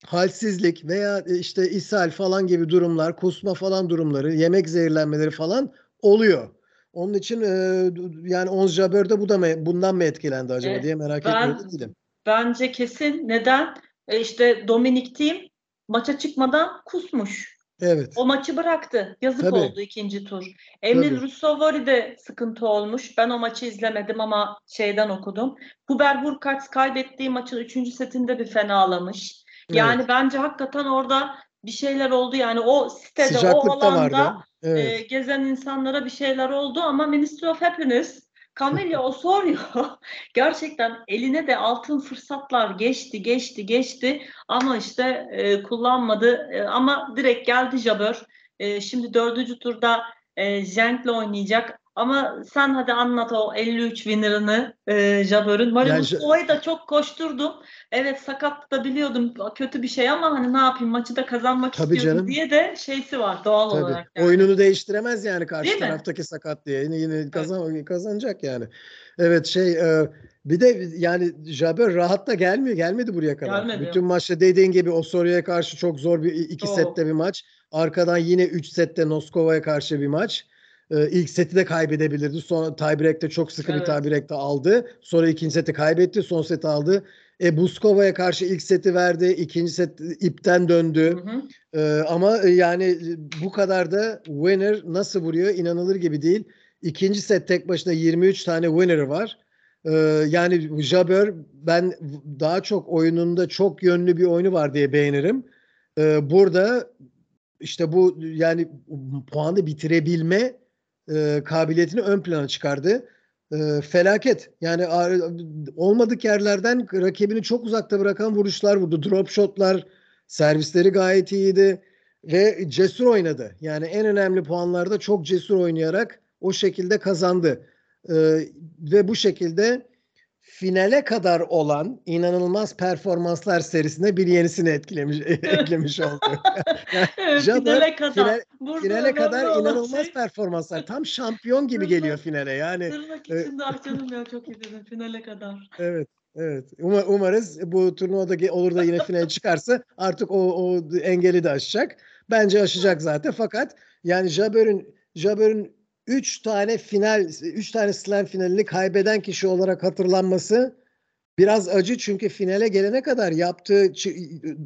halsizlik veya e, işte ishal falan gibi durumlar, kusma falan durumları, yemek zehirlenmeleri falan oluyor. Onun için e, yani Ons Jabeur bu da mı bundan mı etkilendi acaba evet, diye merak ben, ediyorum. Bence kesin. Neden? E işte Dominik Thiem maça çıkmadan kusmuş. Evet. O maçı bıraktı. Yazık Tabii. oldu ikinci tur. Emil Rusovori de sıkıntı olmuş. Ben o maçı izlemedim ama şeyden okudum. Huber Hurkacz kaybettiği maçın üçüncü setinde bir fenahlamış. Yani evet. bence hakikaten orada bir şeyler oldu. Yani o sitede, Sıcaklık o alanda evet. e, gezen insanlara bir şeyler oldu ama Ministry of Happiness Camellia Osorio gerçekten eline de altın fırsatlar geçti, geçti, geçti ama işte e, kullanmadı. E, ama direkt geldi Jabeur. E, şimdi dördüncü turda e, Jenk'le oynayacak. Ama sen hadi anlat o 53 winner'ını e, Jabeur'ün. Mario yani, da çok koşturdum. Evet sakat da biliyordum kötü bir şey ama hani ne yapayım maçı da kazanmak Tabii istiyorum canım. diye de şeysi var doğal Tabii. olarak. Yani. Oyununu değiştiremez yani karşı Değil taraftaki mi? sakat diye. Yine, yine kazan, evet. kazanacak yani. Evet şey e, bir de yani Jabeur rahat da gelmiyor. Gelmedi buraya kadar. Gelmedi. Bütün maçta dediğin gibi o soruya karşı çok zor bir iki oh. sette bir maç. Arkadan yine 3 sette Noskova'ya karşı bir maç. Ee, ilk seti de kaybedebilirdi. Sonra tiebreak'te çok sıkı evet. bir tiebreak'te aldı. Sonra ikinci seti kaybetti. Son seti aldı. E, Buskova'ya karşı ilk seti verdi. ikinci set ipten döndü. Hı hı. E, ama yani bu kadar da winner nasıl vuruyor inanılır gibi değil. İkinci set tek başına 23 tane winner'ı var. E, yani Jabeur ben daha çok oyununda çok yönlü bir oyunu var diye beğenirim. E, burada işte bu yani puanı bitirebilme e, kabiliyetini ön plana çıkardı. E, felaket. Yani olmadık yerlerden rakibini çok uzakta bırakan vuruşlar vurdu. Drop shotlar, servisleri gayet iyiydi ve cesur oynadı. Yani en önemli puanlarda çok cesur oynayarak o şekilde kazandı. E, ve bu şekilde finale kadar olan inanılmaz performanslar serisine bir yenisini etkilemiş eklemiş oldu. yani Jabber, finale kadar, final, Burada finale kadar inanılmaz şey. performanslar. Tam şampiyon gibi Tırnak, geliyor finale. Yani Tırnak e, içinde ah canım ya çok iyi dedim finale kadar. Evet. Evet. Umar, umarız bu turnuvada olur da yine finale çıkarsa artık o, o engeli de aşacak. Bence aşacak zaten. Fakat yani Jabber'in Jabber'in 3 tane final, 3 tane slam finalini kaybeden kişi olarak hatırlanması biraz acı çünkü finale gelene kadar yaptığı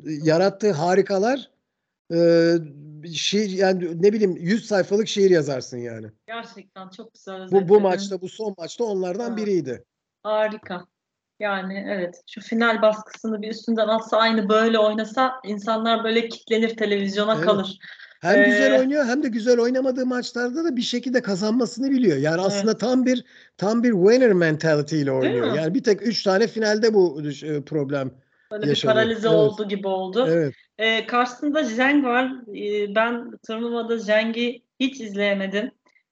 yarattığı harikalar e, şiir yani ne bileyim 100 sayfalık şiir yazarsın yani. Gerçekten çok güzel. Bu bu maçta bu son maçta onlardan ha. biriydi. Harika. Yani evet şu final baskısını bir üstünden atsa aynı böyle oynasa insanlar böyle kitlenir televizyona evet. kalır. Hem ee, güzel oynuyor hem de güzel oynamadığı maçlarda da bir şekilde kazanmasını biliyor. Yani evet. aslında tam bir tam bir winner mentality ile oynuyor. Yani bir tek üç tane finalde bu e, problem Böyle yaşadı. bir paralize evet. oldu gibi oldu. Evet. Ee, karşısında Zheng var. Ee, ben turnuvada Zheng'i hiç izleyemedim.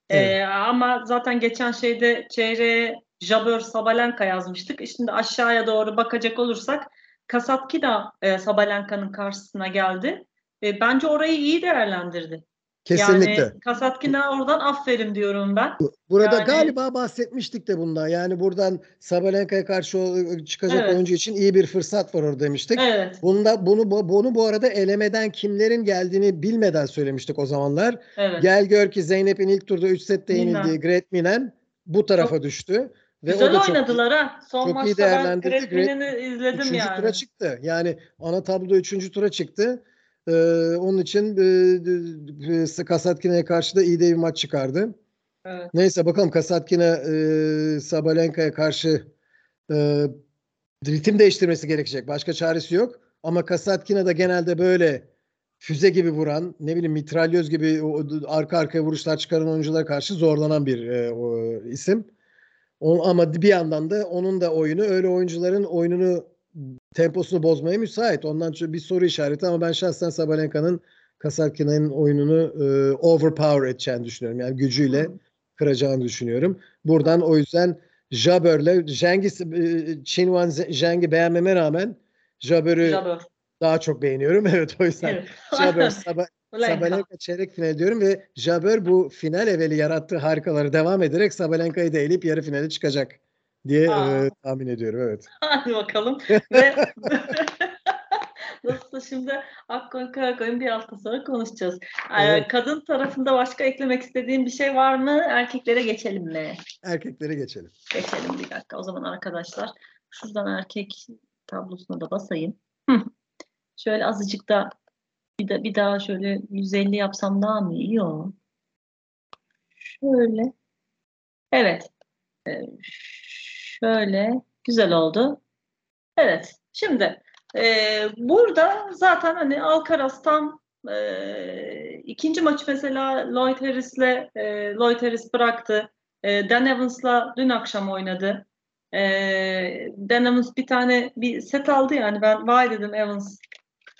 Ee, evet. ama zaten geçen şeyde çeyreğe Jabeur Sabalenka yazmıştık. Şimdi aşağıya doğru bakacak olursak Kasatki de e, Sabalenka'nın karşısına geldi. E, bence orayı iyi değerlendirdi. Kesinlikle. Yani Kasatkin'e oradan aferin diyorum ben. Burada yani, galiba bahsetmiştik de bundan. Yani buradan Sabalenka'ya karşı çıkacak evet. oyuncu için iyi bir fırsat var orada demiştik. Evet. Bunda bunu bunu bu arada elemeden kimlerin geldiğini bilmeden söylemiştik o zamanlar. Evet. Gel gör ki Zeynep'in ilk turda 3 sette yenildiği Gret Minen bu tarafa çok, düştü. Ve güzel o da oynadılar ha. Son çok maçta iyi ben Gret Minen'i izledim üçüncü yani. tura çıktı. Yani ana tabloda üçüncü tura çıktı. Ee, onun için e, Kasatkin'e karşı da iyi de bir maç çıkardı. Evet. Neyse bakalım Kasatkine e, Sabalenka'ya karşı e, ritim değiştirmesi gerekecek. Başka çaresi yok. Ama Kasatkina da genelde böyle füze gibi vuran, ne bileyim mitralyöz gibi o, arka arkaya vuruşlar çıkaran oyunculara karşı zorlanan bir e, o, isim. O, ama bir yandan da onun da oyunu öyle oyuncuların oyununu temposunu bozmaya müsait. Ondan bir soru işareti ama ben şahsen Sabalenka'nın Kasatkina'nın oyununu e, overpower edeceğini düşünüyorum. Yani gücüyle kıracağını düşünüyorum. Buradan o yüzden Jabber'le Zheng'i e, Chinwan Zheng'i beğenmeme rağmen Jabber'ı Jabber. daha çok beğeniyorum. Evet o yüzden evet. Jabber Sab Sabalenka çeyrek final diyorum ve Jabber bu final evveli yarattığı harikaları devam ederek Sabalenka'yı da elip yarı finale çıkacak diye e, tahmin ediyorum. Evet. Hadi bakalım. Ve Nasılsa şimdi Akkoy Karakoy'un bir hafta sonra konuşacağız. Evet. Kadın tarafında başka eklemek istediğin bir şey var mı? Erkeklere geçelim mi? Erkeklere geçelim. Geçelim bir dakika. O zaman arkadaşlar şuradan erkek tablosuna da basayım. Hı. Şöyle azıcık da bir, de, bir daha şöyle 150 yapsam daha mı iyi? Yok. Şöyle. Evet. Ee, şöyle. Güzel oldu. Evet. Şimdi e, burada zaten hani Alcaraz tam e, ikinci maçı mesela Lloyd Harris'le e, Lloyd Harris bıraktı. E, Dan Evans'la dün akşam oynadı. E, Dan Evans bir tane bir set aldı yani ben vay dedim Evans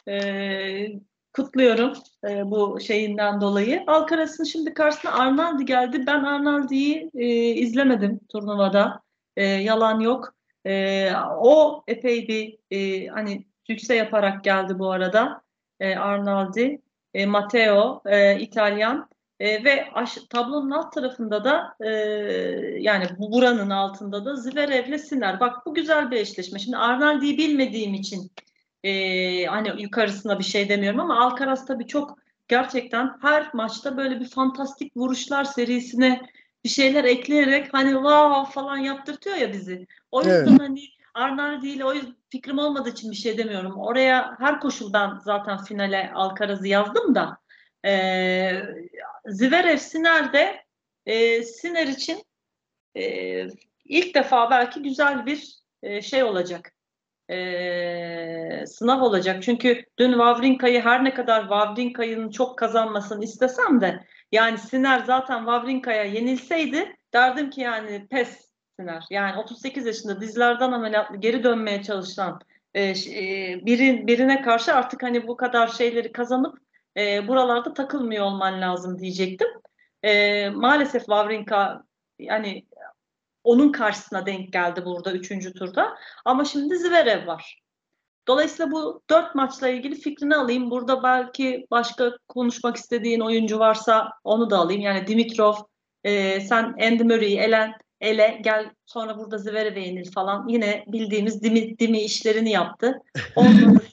e, kutluyorum e, bu şeyinden dolayı. Alcaraz'ın şimdi karşısına Arnaldi geldi. Ben Arnaldi'yi e, izlemedim turnuvada. E, yalan yok. E, o epey bir e, hani sükse yaparak geldi bu arada. E, Arnaldi, e, Matteo, e, İtalyan e, ve aş, tablonun alt tarafında da e, yani buranın altında da Zverev'le Sinner. Bak bu güzel bir eşleşme. Şimdi Arnaldi'yi bilmediğim için e, hani yukarısına bir şey demiyorum ama Alcaraz tabii çok gerçekten her maçta böyle bir fantastik vuruşlar serisine bir şeyler ekleyerek hani wow falan yaptırtıyor ya bizi. O yüzden evet. hani Arnaldi ile o yüzden fikrim olmadığı için bir şey demiyorum. Oraya her koşuldan zaten finale Alcaraz'ı yazdım da e, Zverev Siner'de e, Siner için e, ilk defa belki güzel bir e, şey olacak. E, sınav olacak. Çünkü dün Wawrinka'yı her ne kadar Wawrinka'nın çok kazanmasını istesem de yani Siner zaten Wawrinka'ya yenilseydi derdim ki yani pes Siner. Yani 38 yaşında dizlerden ameliyatlı geri dönmeye çalışan e, e, biri, birine karşı artık hani bu kadar şeyleri kazanıp e, buralarda takılmıyor olman lazım diyecektim. E, maalesef Wawrinka yani onun karşısına denk geldi burada üçüncü turda. Ama şimdi Zverev var. Dolayısıyla bu dört maçla ilgili fikrini alayım. Burada belki başka konuşmak istediğin oyuncu varsa onu da alayım. Yani Dimitrov, e, sen Andy Murray'i elen, ele gel sonra burada Zverev'e yenil falan. Yine bildiğimiz dimi, dimi işlerini yaptı. Olmadı,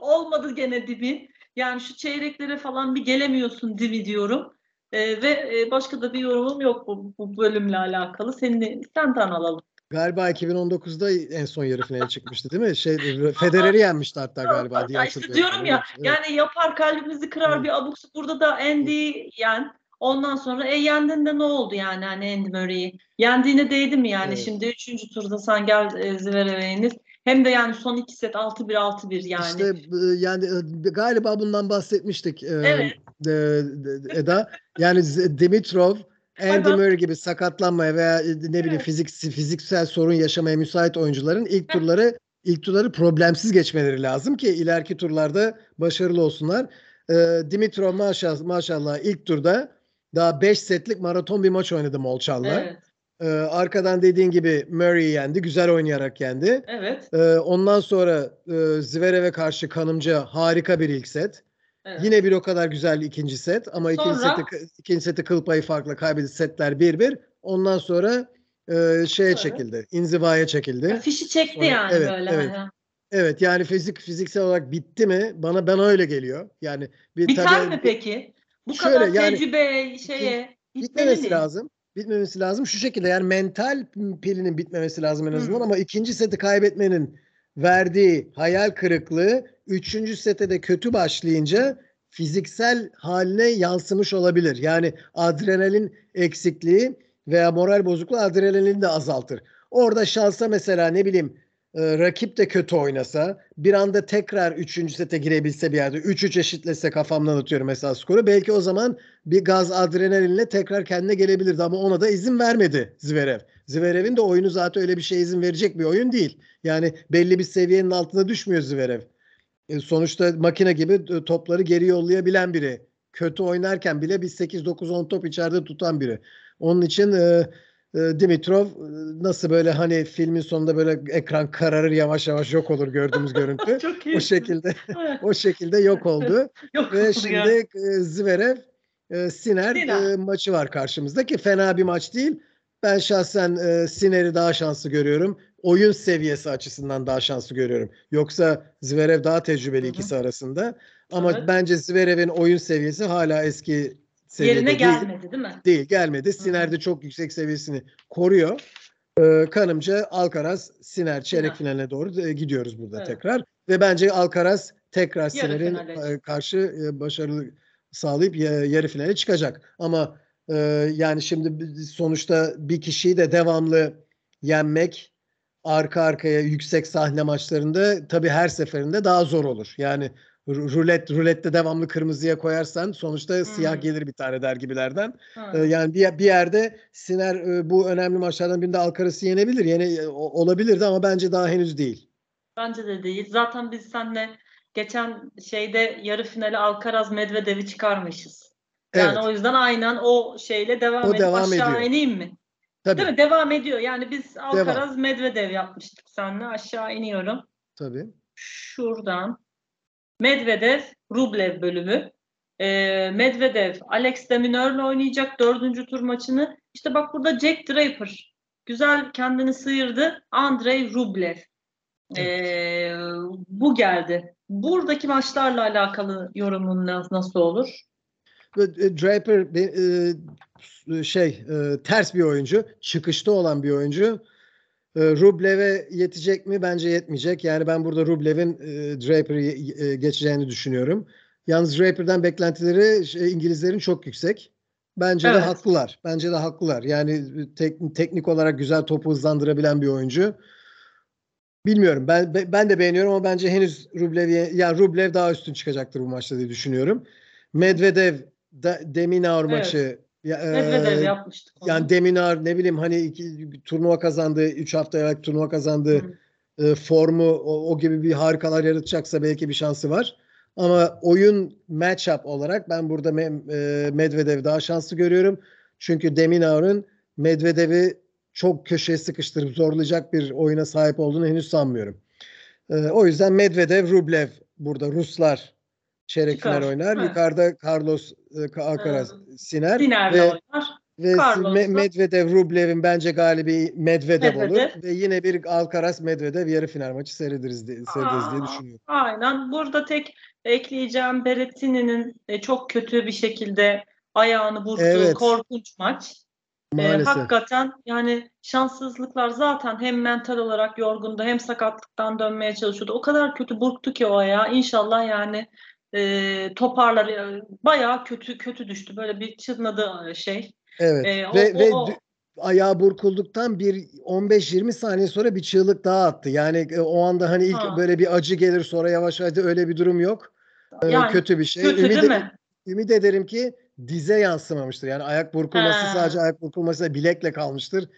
olmadı gene dimi. Yani şu çeyreklere falan bir gelemiyorsun dimi diyorum. E, ve e, başka da bir yorumum yok bu, bu bölümle alakalı. Seni senden alalım. Galiba 2019'da en son yarı finale çıkmıştı değil mi? Şey Federer'i yenmişti hatta galiba diye işte diyorum ya evet. yani yapar kalbimizi kırar evet. bir abuk burada da Andy yen ondan sonra e yendin ne oldu yani hani Andy Murray'i yendiğine değdi mi yani evet. şimdi üçüncü turda sen gel e, Zverev'e hem de yani son iki set 6-1 6-1 yani. İşte yani galiba bundan bahsetmiştik evet. Eda. Yani Dimitrov Andy Murray gibi sakatlanmaya veya ne bileyim fizik fiziksel sorun yaşamaya müsait oyuncuların ilk turları ilk turları problemsiz geçmeleri lazım ki ileriki turlarda başarılı olsunlar. Dimitrov maşallah, maşallah ilk turda daha 5 setlik maraton bir maç oynadı Molchan'la. Evet. Ee, arkadan dediğin gibi Murray yendi. Güzel oynayarak yendi. Evet. Ee, ondan sonra e, Zverev'e karşı kanımca harika bir ilk set. Evet. Yine bir o kadar güzel ikinci set ama sonra... ikinci seti ikinci seti kıl payı farklı kaybetti setler 1-1. Ondan sonra e, şeye evet. çekildi. İnzivaya çekildi. Ya, fişi çekti sonra, yani evet, böyle. Evet. Evet yani fizik fiziksel olarak bitti mi? Bana ben öyle geliyor. Yani bir Biter tabii, mi peki? Bu şöyle, kadar tecrübe yani, şeye bitmemesi lazım bitmemesi lazım. Şu şekilde yani mental pilinin bitmemesi lazım en azından hmm. ama ikinci seti kaybetmenin verdiği hayal kırıklığı üçüncü sete de kötü başlayınca fiziksel haline yansımış olabilir. Yani adrenalin eksikliği veya moral bozukluğu adrenalini de azaltır. Orada şansa mesela ne bileyim e, rakip de kötü oynasa bir anda tekrar 3. sete girebilse bir yerde 3-3 eşitlese kafamdan atıyorum mesela skoru belki o zaman bir gaz adrenalinle tekrar kendine gelebilirdi ama ona da izin vermedi Zverev. Zverev'in de oyunu zaten öyle bir şey izin verecek bir oyun değil. Yani belli bir seviyenin altına düşmüyor Zverev. E, sonuçta makine gibi e, topları geri yollayabilen biri. Kötü oynarken bile bir 8-9-10 top içeride tutan biri. Onun için e, ee, Dimitrov e, nasıl böyle hani filmin sonunda böyle ekran kararır yavaş yavaş yok olur gördüğümüz görüntü. Çok o şekilde o şekilde yok oldu. yok Ve şimdi ya. E, Zverev e, Siner, Siner. maçı var karşımızda ki fena bir maç değil. Ben şahsen Siner'i daha şanslı görüyorum. Oyun seviyesi açısından daha şanslı görüyorum. Yoksa Zverev daha tecrübeli Hı-hı. ikisi arasında. Ama evet. bence Zverev'in oyun seviyesi hala eski seviyede Yerine gelmedi değil, mi? Değil gelmedi. Siner de çok yüksek seviyesini koruyor. Ee, kanımca Alcaraz Siner çeyrek finaline doğru e, gidiyoruz burada evet. tekrar. Ve bence Alcaraz tekrar Siner'in e, karşı e, başarılı sağlayıp yarı finale çıkacak. Ama e, yani şimdi sonuçta bir kişiyi de devamlı yenmek arka arkaya yüksek sahne maçlarında tabii her seferinde daha zor olur. Yani rulet rulette devamlı kırmızıya koyarsan sonuçta hmm. siyah gelir bir tane dergibilerden. Hmm. Ee, yani bir, bir yerde Siner e, bu önemli maçlardan birinde Alcaraz'ı yenebilir. Yine e, olabilirdi ama bence daha henüz değil. Bence de değil. Zaten biz seninle geçen şeyde yarı finale Alcaraz Medvedev'i çıkarmışız. Yani evet. o yüzden aynen o şeyle devam o edip devam aşağı ediyor. ineyim mi? Tabii. Değil mi? Devam ediyor. Yani biz Alcaraz devam. Medvedev yapmıştık seninle. Aşağı iniyorum. Tabii. Şuradan. Medvedev Rublev bölümü. E, Medvedev Alex de Minaur'la oynayacak dördüncü tur maçını. İşte bak burada Jack Draper güzel kendini sıyırdı. Andrei Rublev. E, bu geldi. Buradaki maçlarla alakalı yorumun nasıl olur? E, Draper e, şey e, ters bir oyuncu, çıkışta olan bir oyuncu. E, Rublev'e yetecek mi? Bence yetmeyecek. Yani ben burada Rublev'in e, Draper'ı e, geçeceğini düşünüyorum. Yalnız Draper'dan beklentileri şey, İngilizlerin çok yüksek. Bence evet. de haklılar. Bence de haklılar. Yani tek, teknik olarak güzel topu hızlandırabilen bir oyuncu. Bilmiyorum. Ben ben de beğeniyorum ama bence henüz Rublev yani Rublev daha üstün çıkacaktır bu maçta diye düşünüyorum. Medvedev da, Deminaur evet. maçı ya, e, yapmıştık. Onu. Yani Deminar ne bileyim hani iki, turnuva kazandı, 3 hafta evvel turnuva kazandı. E, formu o, o gibi bir harikalar yaratacaksa belki bir şansı var. Ama oyun matchup olarak ben burada me, e, Medvedev daha şanslı görüyorum. Çünkü Deminaur'un Medvedev'i çok köşeye sıkıştırıp zorlayacak bir oyuna sahip olduğunu henüz sanmıyorum. E, o yüzden Medvedev, Rublev burada Ruslar çeyrek Çıkar. final oynar. Evet. Yukarıda Carlos e, Alcaraz evet. Siner Siner'le ve, oynar. Ve Me- Medvedev Rublev'in bence galibi Medvedev, Medvedev olur ve yine bir Alcaraz Medvedev yarı final maçı seyrederiz diye, seyrederiz diye düşünüyorum. Aynen. Burada tek ekleyeceğim Berrettini'nin e, çok kötü bir şekilde ayağını burktuğu Evet. korkunç maç. Ee, Maalesef. hakikaten yani şanssızlıklar zaten hem mental olarak yorgundu hem sakatlıktan dönmeye çalışıyordu. O kadar kötü burktu ki o ayağı. İnşallah yani e, toparlar. E, Bayağı kötü kötü düştü. Böyle bir çınladı şey. Evet. Ee, o- ve o- ve o- ayağı burkulduktan bir 15-20 saniye sonra bir çığlık daha attı. Yani e, o anda hani ilk Ha. böyle bir acı gelir sonra yavaş yavaş öyle bir durum yok. Ee, Yani kötü bir şey. Kötü Ümit, değil mi? ümit ederim ki dize yansımamıştır. Yani ayak burkulması Ha. sadece ayak burkulması bilekle kalmıştır.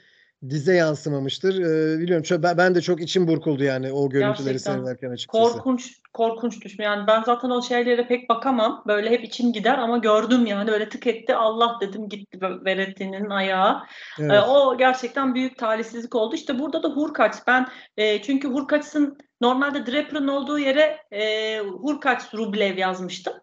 Dize yansımamıştır. Ee, biliyorum ben, ben de çok içim burkuldu yani o görüntüleri Gerçekten. seyrederken açıkçası. Korkunç, korkunç düşme. Yani ben zaten o şeylere pek bakamam. Böyle hep içim gider ama gördüm yani böyle tık etti. Allah dedim gitti Veretti'nin ayağı. Evet. Ee, o gerçekten büyük talihsizlik oldu. İşte burada da Hurkaç. Ben e, çünkü Hurkaç'ın normalde Draper'ın olduğu yere e, Hurkaç Rublev yazmıştım.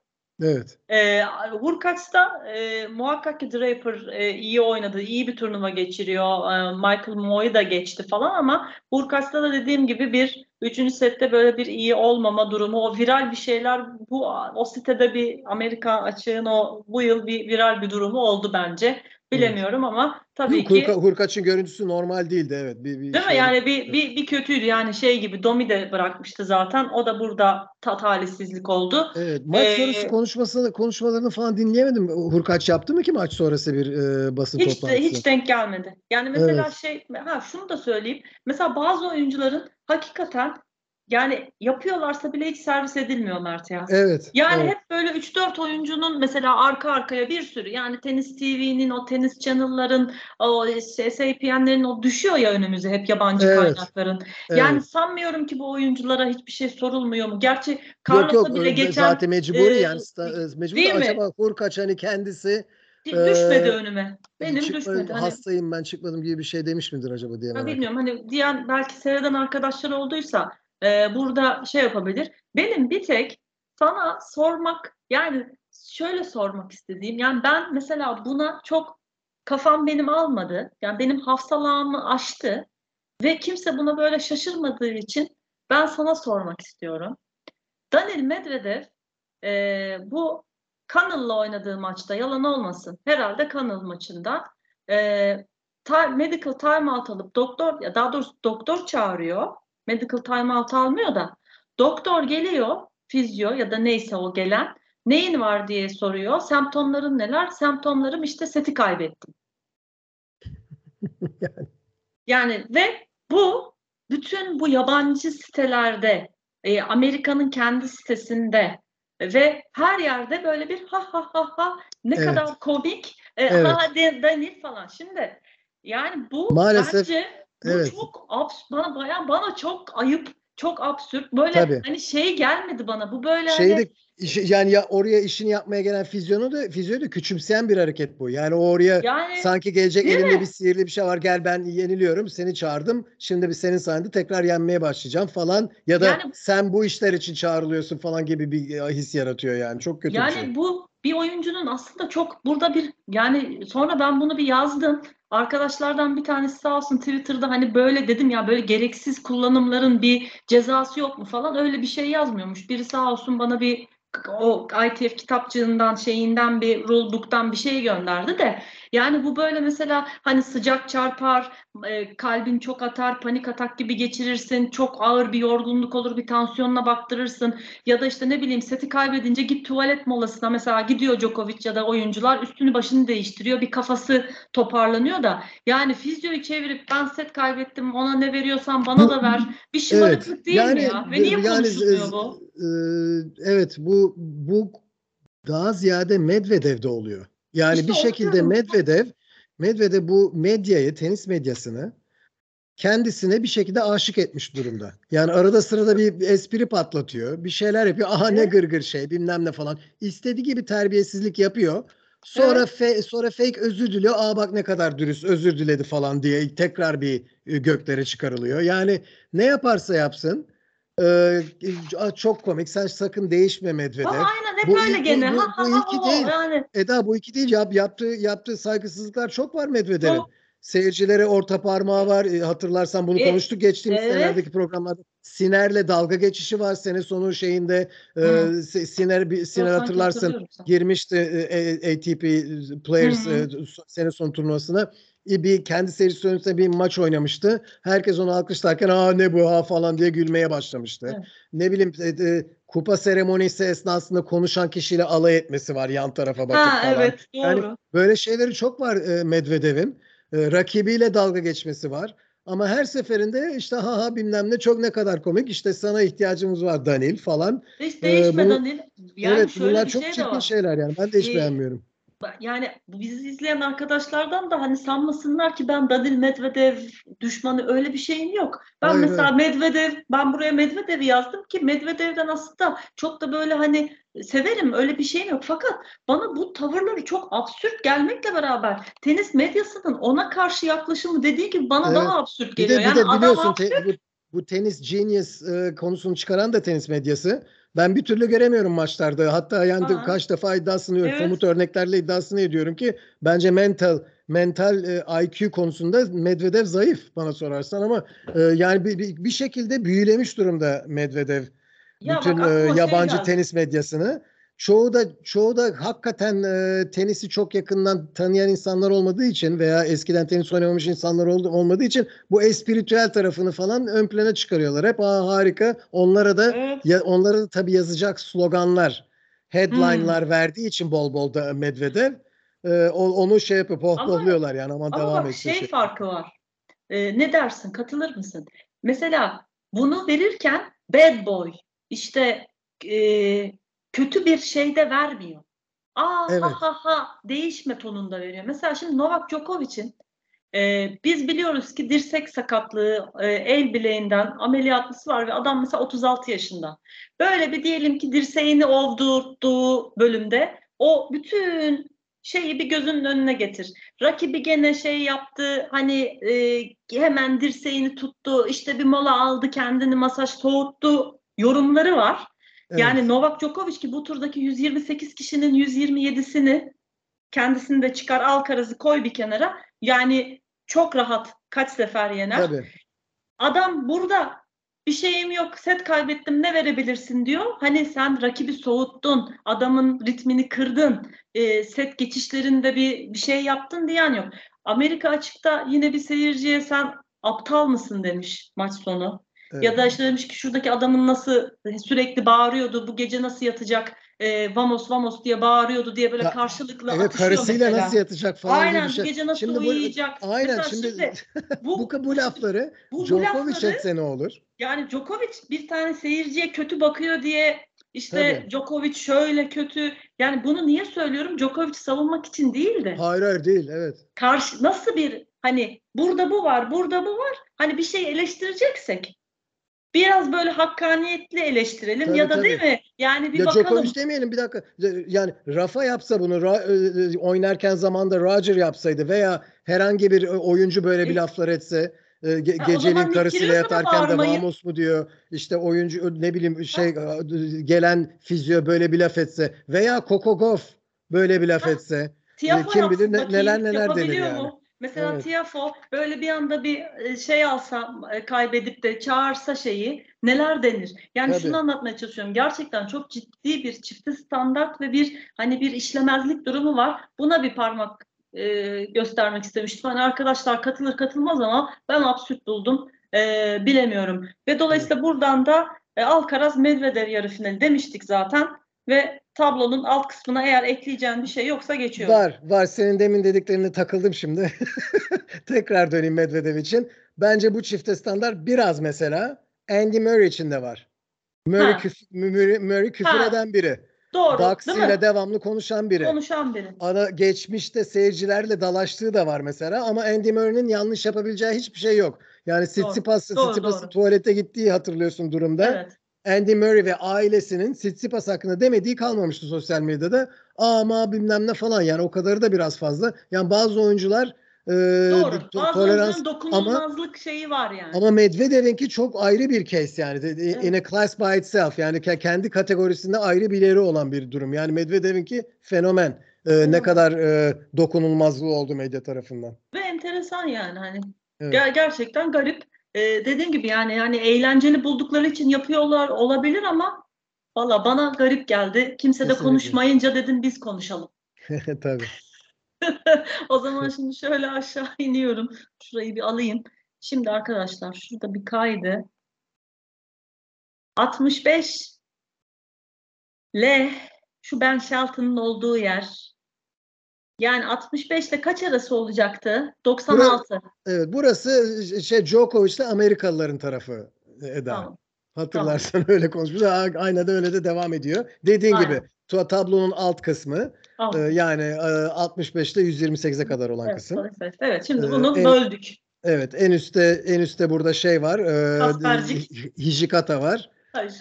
Evet. E, Hurkaç'ta e, muhakkak ki Draper e, iyi oynadı, iyi bir turnuva geçiriyor. E, Michael Moy da geçti falan ama Hurkaç'ta da dediğim gibi bir üçüncü sette böyle bir iyi olmama durumu, o viral bir şeyler bu o sitede bir Amerika açığın o bu yıl bir viral bir durumu oldu bence. Bilemiyorum ama tabii Yok, ki Hurka- Hurkaç'ın görüntüsü normal değildi evet. Bir, bir Değil mi? şey- Yani bir, bir, bir kötüydü. Yani şey gibi Domi de bırakmıştı zaten. O da burada ta talihsizlik oldu. Evet, maç Ee, sonrası konuşmasını konuşmalarını falan dinleyemedim. Hurkaç yaptı mı ki maç sonrası bir e, basın Hiç toplantısı? hiç denk gelmedi. Yani mesela Evet. şey ha şunu da söyleyeyim. Mesela bazı oyuncuların hakikaten yani yapıyorlarsa bile hiç servis edilmiyor Mert ya. Evet. Yani evet. hep böyle 3-4 oyuncunun mesela arka arkaya bir sürü yani Tenis TV'nin o tenis channel'ların o SAPN'lerin o düşüyor ya önümüze hep yabancı Evet. kaynakların. evet. Yani sanmıyorum ki bu oyunculara hiçbir şey sorulmuyor mu? Gerçi Carlos'a bile geçen zaten mecburi e, yani mi? acaba Hurkaç hani kendisi düşmedi e, önüme. Benim çıkma- düşmedi. Hani hastayım ben çıkmadım gibi bir şey demiş midir acaba diye merak bilmiyorum hani diyen belki seyreden arkadaşlar olduysa e, burada şey yapabilir. Benim bir tek sana sormak yani şöyle sormak istediğim yani ben mesela buna çok kafam benim almadı. Yani benim hafsalağımı aştı ve kimse buna böyle şaşırmadığı için ben sana sormak istiyorum. Daniil Medvedev e, bu Cannell'la oynadığı maçta yalan olmasın. Herhalde Cannell maçında e, medical timeout alıp doktor ya daha doğrusu doktor çağırıyor. Medical timeout almıyor da doktor geliyor fizyo ya da neyse o gelen neyin var diye soruyor. Semptomların neler? Semptomlarım işte seti kaybettim. Yani. Yani ve bu bütün bu yabancı sitelerde e, Amerika'nın kendi sitesinde ve her yerde böyle bir ha ha ha ha ne Evet. kadar komik e, Evet. ha de, Daniil falan. Şimdi yani bu Maalesef, bence bu evet. çok abs bana bayağı bana çok ayıp, çok absürt. Böyle Tabii. hani şey gelmedi bana. Bu böyle Şeyi hani işi- yani ya oraya işini yapmaya gelen fizyonu da fizyoyu da küçümseyen bir hareket bu. Yani o oraya yani Sanki gelecek elimde mi? bir sihirli bir şey var. Gel ben yeniliyorum. Seni çağırdım. Şimdi bir senin sayende tekrar yenmeye başlayacağım falan. Ya da Yani- sen bu işler için çağrılıyorsun falan gibi bir e, his yaratıyor yani. Çok kötü Yani bir şey. bu bir oyuncunun aslında çok burada bir yani sonra ben bunu bir yazdım. Arkadaşlardan bir tanesi sağ olsun Twitter'da hani böyle dedim ya böyle gereksiz kullanımların bir cezası yok mu falan öyle bir şey yazmıyormuş. Biri sağ olsun bana bir o ITF kitapçığından şeyinden bir rulebook'tan bir şey gönderdi de yani bu böyle mesela hani sıcak çarpar, e, kalbin çok atar, panik atak gibi geçirirsin, çok ağır bir yorgunluk olur, bir tansiyonuna baktırırsın. Ya da işte ne bileyim seti kaybedince git tuvalet molasına mesela gidiyor Djokovic ya da oyuncular üstünü başını değiştiriyor bir kafası toparlanıyor da yani fizyoyu çevirip ben set kaybettim ona ne veriyorsan bana da ver bir şımarıklık değil mi ya ve niye yani, konuşulmuyor bu? e, evet bu bu daha ziyade Medvedev'de oluyor. Yani İşte bir şekilde. Medvedev Medvedev bu medyayı, tenis medyasını kendisine bir şekilde aşık etmiş durumda. Yani arada sırada bir espri patlatıyor. Bir şeyler yapıyor. Aha ne Evet. gırgır şey bilmem ne falan. İstediği gibi terbiyesizlik yapıyor. Sonra fe- sonra fake özür diliyor. Aa bak ne kadar dürüst özür diledi falan diye tekrar bir e, göklere çıkarılıyor. Yani ne yaparsa yapsın e, çok komik. Sen sakın değişme Medvedev. Aa, aynen hep Bu öyle ilk- gene. bu- ha, ha, bu ha, ha, değil. Yani Eda bu iki değil. Yap, yaptığı yaptığı saygısızlıklar çok var Medvedev'in. Çok. seyircilere orta parmağı var. E, hatırlarsan bunu E, konuştuk geçtiğimiz evet. senelerdeki programlarda. Siner'le dalga geçişi var sene sonu şeyinde. E, Hı. Siner bir Siner Yok, hatırlarsın girmişti e, A- ATP Players Hı e, sene sonu turnuvasına. E, Bir kendi serisi önünde bir maç oynamıştı. Herkes onu alkışlarken aa ne bu ha falan diye gülmeye başlamıştı. Evet. Ne bileyim e, e, kupa seremonisi esnasında konuşan kişiyle alay etmesi var yan tarafa bakıp Ha falan. evet doğru. Yani Böyle şeyleri çok var e, Medvedev'in. E, rakibiyle dalga geçmesi var. Ama her seferinde işte ha ha bilmem ne çok ne kadar komik işte sana ihtiyacımız var Danil falan. Hiç değişme bu- Danil. Yani evet şöyle bunlar bir çok şey çirkin şeyler yani ben de hiç Ee, beğenmiyorum. Yani bizi izleyen arkadaşlardan da hani sanmasınlar ki ben Danil Medvedev düşmanı öyle bir şeyim yok. Ben Hayır, mesela Medvedev, ben buraya Medvedev'i yazdım ki Medvedev'den aslında çok da böyle hani severim öyle bir şeyim yok. Fakat bana bu tavırları çok absürt gelmekle beraber tenis medyasının ona karşı yaklaşımı dediği gibi bana Evet. daha absürt Bir geliyor. de, bir yani de adam biliyorsun absürt. te- bu, bu tenis genius e, konusunu çıkaran da tenis medyası. Ben bir türlü göremiyorum maçlarda. Hatta yani Ha. kaç defa iddiasını Evet. somut örneklerle iddiasını ediyorum ki bence mental mental e, IQ konusunda Medvedev zayıf bana sorarsan ama e, yani bir, bir, şekilde büyülemiş durumda Medvedev Ya bütün bak e, şey yabancı tenis medyasını. Çoğu da çoğu da hakikaten e, tenisi çok yakından tanıyan insanlar olmadığı için veya eskiden tenis oynamamış insanlar oldu, olmadığı için bu espiritüel tarafını falan ön plana çıkarıyorlar. Hep Aa, harika. Onlara da Evet. ya, onlara da tabii yazacak sloganlar, Hmm. headline'lar verdiği için bol bol da Medvedev e, onu şey yapıp pohpohluyorlar yani aman Ama devam bak etsin. şey farkı var. Ee, ne dersin? Katılır mısın? Mesela bunu verirken bad boy işte e, kötü bir şey de vermiyor. Aa Evet. ha ha ha değişme tonunda veriyor. Mesela şimdi Novak Djokovic'in e, biz biliyoruz ki dirsek sakatlığı e, el bileğinden ameliyatlısı var ve adam mesela 36 yaşında. Böyle bir diyelim ki dirseğini ovdurduğu bölümde o bütün şeyi bir gözünün önüne getir. Rakibi gene şey yaptı hani e, hemen dirseğini tuttu işte bir mola aldı kendini masaj soğuttu yorumları var. Evet. Yani Novak Djokovic ki bu turdaki 128 kişinin 127'sini kendisini de çıkar Alcaraz'ı koy bir kenara. Yani çok rahat kaç sefer yener. Tabii. Adam burada bir şeyim yok set kaybettim ne verebilirsin diyor. Hani sen rakibi soğuttun, adamın ritmini kırdın, e, set geçişlerinde bir, bir şey yaptın diyen yok. Amerika açıkta yine bir seyirciye sen aptal mısın demiş maç sonu. Evet. Ya da işte demiş ki şuradaki adamın nasıl sürekli bağırıyordu, bu gece nasıl yatacak, e, vamos vamos diye bağırıyordu diye böyle karşılıklı Evet atışıyor karısıyla mesela. nasıl yatacak falan Aynen bir bu şey. gece nasıl Şimdi bu- uyuyacak. Aynen Mesela şimdi, bu, bu, bu lafları bu, bu Djokovic etse ne olur? yani Djokovic bir tane seyirciye kötü bakıyor diye işte Tabii. Djokovic şöyle kötü. Yani bunu niye söylüyorum? Djokovic savunmak için değil de. Hayır hayır değil evet. Karşı nasıl bir hani burada bu var, burada bu var. Hani bir şey eleştireceksek biraz böyle hakkaniyetli eleştirelim Tabii, ya da tabii. değil mi? Yani bir ya bakalım. Djokovic demeyelim bir dakika. Yani Rafa yapsa bunu Ra- e, oynarken zamanda Roger yapsaydı veya herhangi bir oyuncu böyle bir E- laflar etse e, ge- Ha, geceliğin karısıyla yatarken de vamos mu diyor. İşte oyuncu ne bileyim şey e, gelen fizyo böyle bir laf etse veya Gauff böyle bir laf Ha, etse. Tiafo kim bilir ne- neler neler denir yani. mu? Mesela Evet. Tiafo böyle bir anda bir e, şey alsa e, kaybedip de çağırsa şeyi neler denir? Yani Tabii. şunu anlatmaya çalışıyorum. Gerçekten çok ciddi bir çifte standart ve bir hani bir işlemezlik durumu var. Buna bir parmak e, göstermek istemiştim. Hani arkadaşlar katılır katılmaz ama ben absürt buldum. E, bilemiyorum. Ve dolayısıyla buradan da e, Alcaraz Medvedev yarı finali demiştik zaten ve tablonun alt kısmına eğer ekleyeceğin bir şey yoksa geçiyorum. Var var senin demin dediklerine takıldım şimdi. Tekrar döneyim Medvedev için. Bence bu çifte standart biraz mesela Andy Murray için de var. Murray, küf- Murray, Murray küfür Ha. eden biri. Doğru? Dax'ıyla devamlı konuşan biri. Konuşan biri. Ana geçmişte seyircilerle dalaştığı da var mesela ama Andy Murray'nin yanlış yapabileceği hiçbir şey yok. Yani Tsitsipas'ın doğru. tuvalete gittiği hatırlıyorsun durumda. Evet. Andy Murray ve ailesinin Tsitsipas hakkında demediği kalmamıştı sosyal medyada. Ama bilmem ne falan yani o kadarı da biraz fazla. Yani bazı oyuncular e, Doğru. to- tolerans dokunulmazlık şeyi var yani. ama Medvedev'inki çok ayrı bir case yani. Evet. In a class by itself yani ke- kendi kategorisinde ayrı bir yeri olan bir durum. Yani Medvedev'inki fenomen. E, ne kadar e, dokunulmazlığı oldu medya tarafından. Ve enteresan yani hani evet. ger- gerçekten garip. Ee, dediğim gibi yani yani eğlenceli buldukları için yapıyorlar olabilir ama valla bana garip geldi. Kimse de konuşmayınca dedim biz konuşalım. Tabii. o zaman şimdi şöyle aşağı iniyorum. Şurayı bir alayım. Şimdi arkadaşlar şurada bir kaydı. 65 L şu Ben Shelton'ın olduğu yer. Yani 65 ile kaç arası olacaktı? 96. Burası, evet burası şey Djokovic ile Amerikalıların tarafı Eda. Tamam. Hatırlarsan tamam. öyle konuşmuş. Aynen de öyle de devam ediyor. Dediğin Aynen. gibi tablonun alt kısmı e, yani e, 65 ile 128'e kadar olan evet, kısım. Evet, evet. Şimdi e, bunu en, böldük. Evet, en üstte en üstte burada şey var. E, Hijikata var.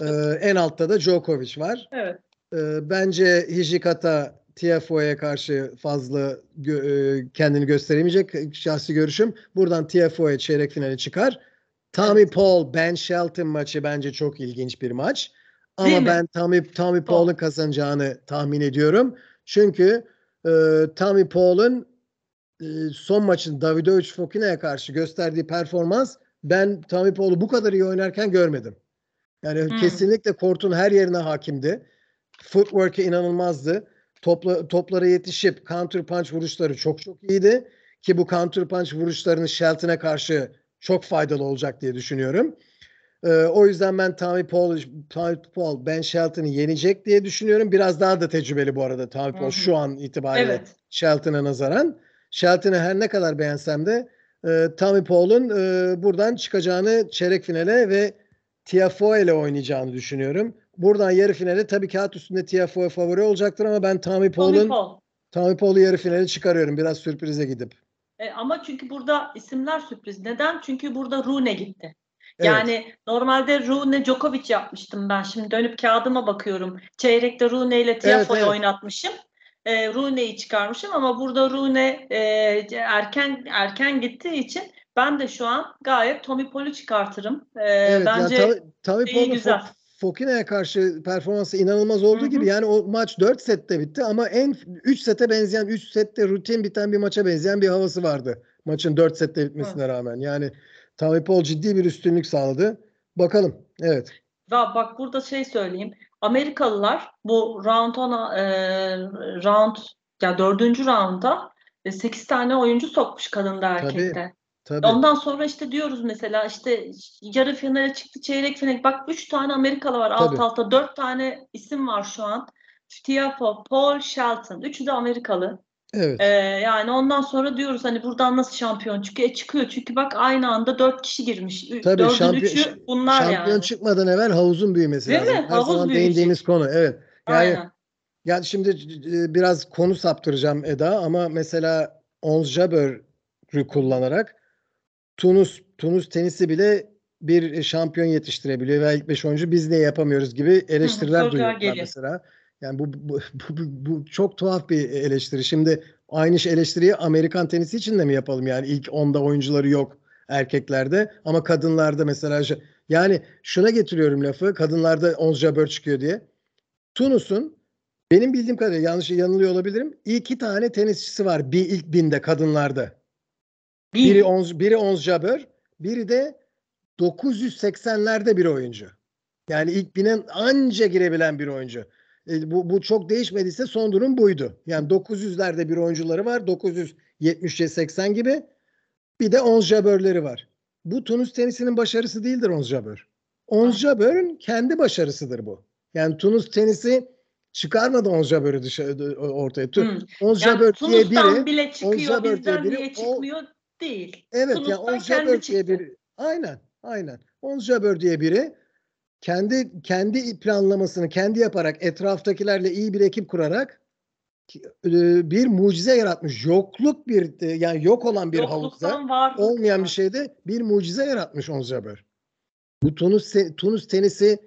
E, en altta da Djokovic var. Evet. E, bence Hijikata TFO'ya karşı fazla gö- e, kendini gösteremeyecek şahsi görüşüm. Buradan TFO'ya çeyrek finale çıkar. Tommy evet. Paul, Ben Shelton maçı bence çok ilginç bir maç. Ama ben Tommy, Tommy Paul'un kazanacağını tahmin ediyorum. Çünkü e, Tommy Paul'un e, son maçın Davidovic Fokina'ya karşı gösterdiği performans ben Tommy Paul'u bu kadar iyi oynarken görmedim. Yani hmm. kesinlikle kortun her yerine hakimdi. Footwork'e inanılmazdı. Topla, toplara yetişip counter punch vuruşları çok çok iyiydi. Ki bu counter punch vuruşlarını Shelton'a karşı çok faydalı olacak diye düşünüyorum. Ee, o yüzden ben Tommy Paul, Tommy Paul Ben Shelton'ı yenecek diye düşünüyorum. Biraz daha da tecrübeli bu arada Tommy Paul şu an itibariyle evet. Shelton'a nazaran. Shelton'ı her ne kadar beğensem de e, Tommy Paul'un e, buradan çıkacağını çeyrek finale ve Tiafoe ile oynayacağını düşünüyorum. Buradan yarı finale tabii kağıt üstünde Tiafoe favori olacaktır ama ben Tommy Paul'un Paul. Tommy Paul'u yarı finale çıkarıyorum biraz sürprize gidip. E, ama çünkü burada isimler sürpriz. Neden? Çünkü burada Rune gitti. Yani evet. normalde Rune Djokovic yapmıştım ben. Şimdi dönüp kağıdıma bakıyorum. Çeyrekte Rune ile Tiafoe'yu evet, evet. oynatmışım. E, Rune'yi çıkarmışım ama burada Rune e, erken erken gittiği için ben de şu an gayet Tommy Paul'u çıkartırım. E, evet, bence yani, Tommy Paul güzel. Fokina'ya karşı performansı inanılmaz olduğu gibi yani o maç 4 sette bitti ama en 3 sete benzeyen 3 sette rutin biten bir maça benzeyen bir havası vardı. Maçın 4 sette bitmesine Hı. rağmen. Yani Paul ciddi bir üstünlük sağladı. Bakalım. Evet. Ya bak burada şey söyleyeyim. Amerikalılar bu round ona e, round ya dördüncü rounda 8 tane oyuncu sokmuş kadında erkekte. Tabii. Tabii. Ondan sonra işte diyoruz mesela işte yarı finale çıktı çeyrek final. Bak üç tane Amerikalı var Tabii. alt alta. Dört tane isim var şu an. Tiafoe, Paul, Shelton. Üçü de Amerikalı. Evet. Ee, yani ondan sonra diyoruz hani buradan nasıl şampiyon çıkıyor? E çıkıyor çünkü bak aynı anda dört kişi girmiş. Tabii Dördün şampiyon, üçü bunlar şampiyon yani. çıkmadan evvel havuzun büyümesi Değil lazım. Mi? Her Havuz zaman büyüyecek. değindiğimiz konu. Evet. Yani, Aynen. Yani şimdi e, biraz konu saptıracağım Eda ama mesela Ons Jabber'ı kullanarak Tunus Tunus tenisi bile bir şampiyon yetiştirebiliyor ve ilk beş oyuncu biz ne yapamıyoruz gibi eleştiriler duyuyorlar mesela. Yani bu, bu, bu, bu çok tuhaf bir eleştiri. Şimdi aynı eleştiriyi Amerikan tenisi için de mi yapalım? Yani ilk onda oyuncuları yok erkeklerde ama kadınlarda mesela yani şuna getiriyorum lafı kadınlarda Ons Jabeur çıkıyor diye. Tunus'un benim bildiğim kadarıyla yanlış yanılıyor olabilirim. İki tane tenisçisi var bir ilk binde kadınlarda. Biri Ons, biri Ons Jabeur, biri de 980'lerde bir oyuncu. Yani ilk binen anca girebilen bir oyuncu. E, bu, bu çok değişmediyse son durum buydu. Yani 900'lerde bir oyuncuları var. 970'e 80 gibi. Bir de Ons Jabeur'leri var. Bu Tunus tenisinin başarısı değildir Ons Jabeur. Ons Jabeur'ün kendi başarısıdır bu. Yani Tunus tenisi çıkarmadı Ons Jabeur'ü dışarı ortaya. Hmm. Ons yani Jabeur diye biri bile çıkıyor, bizden biri, niye çıkmıyor? O, değil. Evet ya yani Ons Jabeur diye biri. Aynen, aynen. Ons Jabeur diye biri kendi kendi planlamasını kendi yaparak etraftakilerle iyi bir ekip kurarak e, bir mucize yaratmış. Yokluk bir e, yani yok olan bir havuzda olmayan bir şeyde bir mucize yaratmış Ons Jabeur. Bu Tunus Tunus tenisi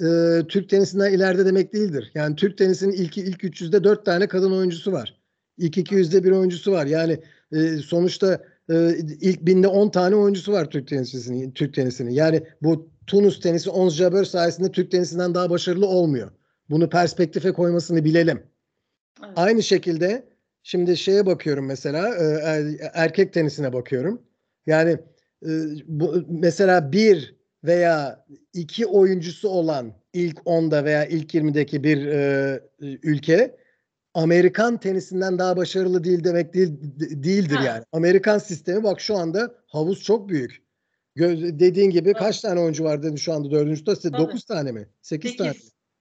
e, Türk tenisinden ileride demek değildir. Yani Türk tenisinin ilk ilk 300'de 4 tane kadın oyuncusu var. İlk 200'de bir oyuncusu var. Yani e, sonuçta e, ilk binde 10 tane oyuncusu var Türk tenisinin. Türk tenisinin. Yani bu Tunus tenisi Ons Jabeur sayesinde Türk tenisinden daha başarılı olmuyor. Bunu perspektife koymasını bilelim. Evet. Aynı şekilde şimdi şeye bakıyorum mesela e, er, erkek tenisine bakıyorum. Yani e, bu, mesela bir veya iki oyuncusu olan ilk 10'da veya ilk 20'deki bir e, ülke Amerikan tenisinden daha başarılı değil demek değil değildir ha. yani. Amerikan sistemi bak şu anda havuz çok büyük. Göz, dediğin gibi Tabii. kaç tane oyuncu var dedin şu anda dördüncü turda? Dokuz tane mi? Sekiz, tane.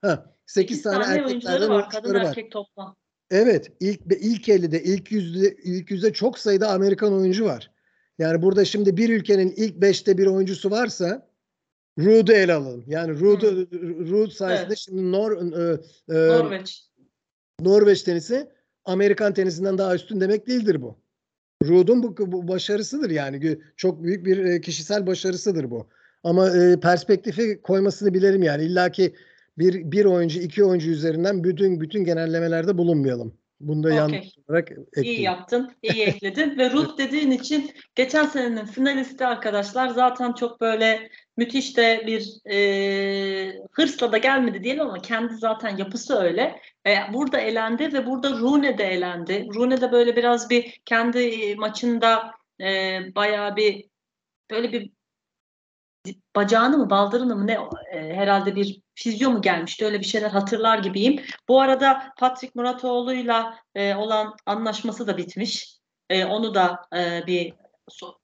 Ha, sekiz tane, tane erkeklerden var. Kadın var. erkek toplam. Evet, ilk ilk 50'de, ilk yüzde ilk yüzde çok sayıda Amerikan oyuncu var. Yani burada şimdi bir ülkenin ilk beşte bir oyuncusu varsa Ruud'u ele alalım. Yani Ruud, Ruud sayesinde evet. şimdi Nor, e, e, Norveç. Norveç tenisi Amerikan tenisinden daha üstün demek değildir bu. Ruud'un bu, bu başarısıdır yani. Çok büyük bir e, kişisel başarısıdır bu. Ama e, perspektifi koymasını bilelim yani. İlla ki bir, bir oyuncu, iki oyuncu üzerinden bütün bütün genellemelerde bulunmayalım. Bunda okay. yanlış olarak ekledim. İyi yaptın, iyi ekledin ve Ruth dediğin için geçen senenin finalisti arkadaşlar zaten çok böyle müthiş de bir e, hırsla da gelmedi diyelim ama kendi zaten yapısı öyle. E, burada elendi ve burada Rune de elendi. Rune de böyle biraz bir kendi maçında e, bayağı bir böyle bir bacağını mı baldırını mı ne e, herhalde bir fizyo mu gelmişti öyle bir şeyler hatırlar gibiyim. Bu arada Patrick Muratoğlu'yla e, olan anlaşması da bitmiş. E, onu da e, bir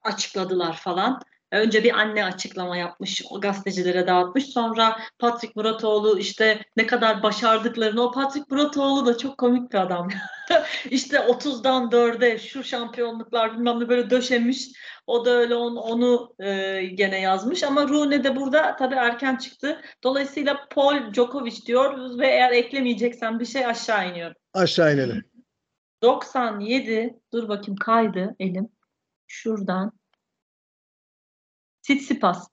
açıkladılar falan. Önce bir anne açıklama yapmış, o gazetecilere dağıtmış. Sonra Patrick Muratoğlu işte ne kadar başardıklarını, o Patrick Muratoğlu da çok komik bir adam. İşte 30'dan 4'e şu şampiyonluklar bilmem ne böyle döşemiş. O da öyle onu, onu e, gene yazmış ama Rune de burada tabii erken çıktı. Dolayısıyla Paul Djokovic diyor ve eğer eklemeyeceksen bir şey aşağı iniyorum. Aşağı inelim. 97 dur bakayım kaydı elim. Şuradan Sitsipas.